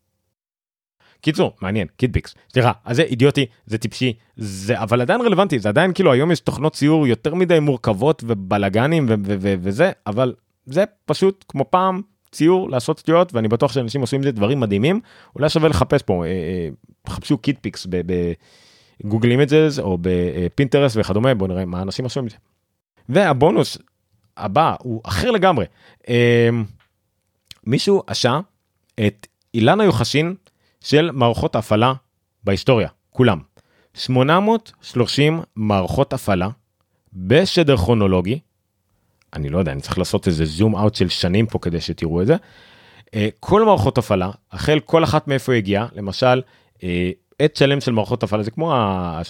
קיצור מעניין Kid Pix סליחה אז זה אידיוטי זה טיפשי זה אבל עדיין רלוונטי זה עדיין כאילו היום יש תוכנות ציור יותר מדי מורכבות ובלאגנים וזה אבל זה פשוט כמו פעם ציור לעשות שטויות ואני בטוח שאנשים עושים את זה דברים מדהימים. אולי שווה לחפש פה אה, אה, חפשו Kid Pix ב Google Images או בפינטרסט וכדומה בוא נראה מה אנשים עשו עם זה. והבונוס הבא הוא אחר לגמרי. אה, מישהו עשה את אילן היוחסין של מערכות הפעלה בהיסטוריה כולם 830 מערכות הפעלה בשדר כרונולוגי אני לא יודע, אני צריך לעשות איזה זום אאוט של שנים פה כדי שתראו את זה. אה, כל מערכות הפעלה, החל כל אחת מאיפה היא הגיעה, למשל, אה, עט שלם של מערכות הפעלה, זה כמו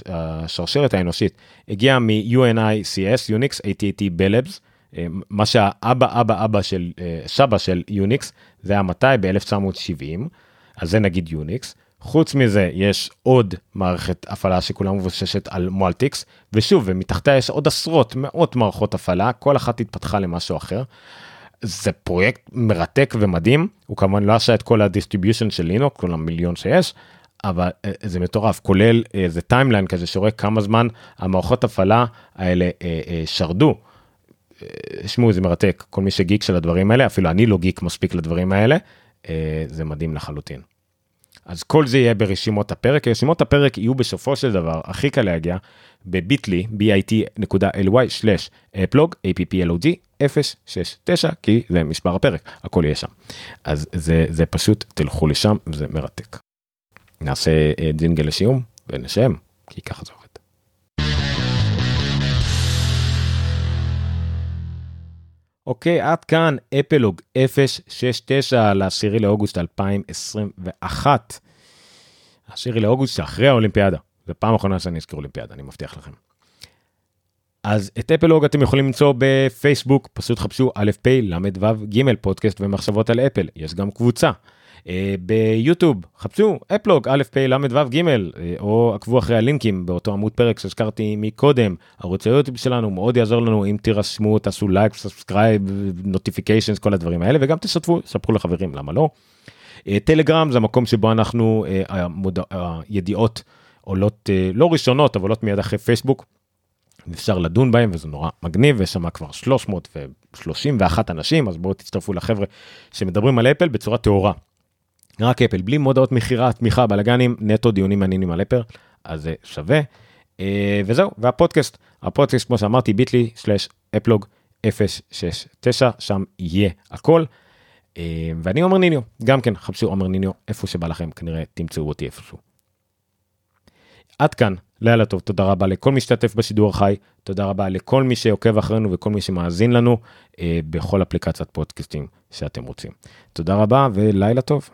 השרשרת האנושית, הגיע מ-UNICS, Unix, AT&T Bell Labs, אה, מה שהאבא אבא אבא של סבא של יוניקס, זה היה מתי? ב-1970, אז זה נגיד יוניקס. חוץ מזה יש עוד מערכת הפעלה שכולה מבוססת על מולטיקס ושוב ומתחתיה יש עוד עשרות מאות מערכות הפעלה כל אחת התפתחה למשהו אחר. זה פרויקט מרתק ומדהים הוא כמובן לא עשה את כל ה distribution של לינוקס כל המיליון שיש אבל אה, זה מטורף כולל איזה timeline כזה שרואה כמה זמן המערכות הפעלה האלה אה, אה, שרדו. שמעו זה מרתק כל מי שגיק של הדברים האלה אפילו אני לא גיק מספיק לדברים האלה זה מדהים לחלוטין. אז כל זה יהיה ברשימות הפרק, רשימות הפרק יהיו בסופו של דבר, הכי קל להגיע, ב Bitly, bit.ly/אפלוג, applog, 069, כי זה מספר הפרק, הכל יהיה שם. אז זה, זה פשוט, תלכו לשם, וזה מרתק. נעשה אה, ג'ינגל לשיום, ונשם, כי ככה זה עובד. אוקיי, עד כאן אפלוג 069 ל-10 לאוגוסט 2021. 10 לאוגוסט שאחרי האולימפיאדה. זו פעם אחרונה שאני אזכיר אולימפיאדה, אני מבטיח לכם. אז את אפלוג אתם יכולים למצוא בפייסבוק, פשוט חפשו א' פ' ל"ו ג' פודקאסט ומחשבות על אפל, יש גם קבוצה. אה, ביוטיוב חפשו אפלוג א' פ' ל"ו ג' אה, או עקבו אחרי הלינקים באותו עמוד פרק שהזכרתי מקודם ערוץ היוטיוב שלנו מאוד יעזור לנו אם תירשמו תעשו like subscribe notifications כל הדברים האלה וגם תשתפו ספרו לחברים למה לא. אה, טלגרם זה המקום שבו אנחנו המודע, הידיעות עולות לא ראשונות אבל עולות מיד אחרי פייסבוק. אפשר לדון בהם וזה נורא מגניב ויש שם כבר 331 אנשים אז בואו תצטרפו לחבר'ה שמדברים על אפל בצורה טהורה. רק אפל, בלי מודעות מכירה, תמיכה, בלאגנים, נטו דיונים מעניינים על אפל, אז זה שווה. אה, וזהו, והפודקאסט, הפודקאסט כמו שאמרתי, ביטלי סלאש אפלוג 069, שם יהיה הכל. אה, ואני עומר ניניו, גם כן חפשו עומר ניניו איפה שבא לכם, כנראה תמצאו אותי איפשהו. עד כאן, לילה טוב, תודה רבה לכל משתתף בשידור החי, תודה רבה לכל מי שעוקב אחרינו וכל מי שמאזין לנו אה, בכל אפליקציית פודקאסטים שאתם רוצים. תודה רבה ולילה טוב.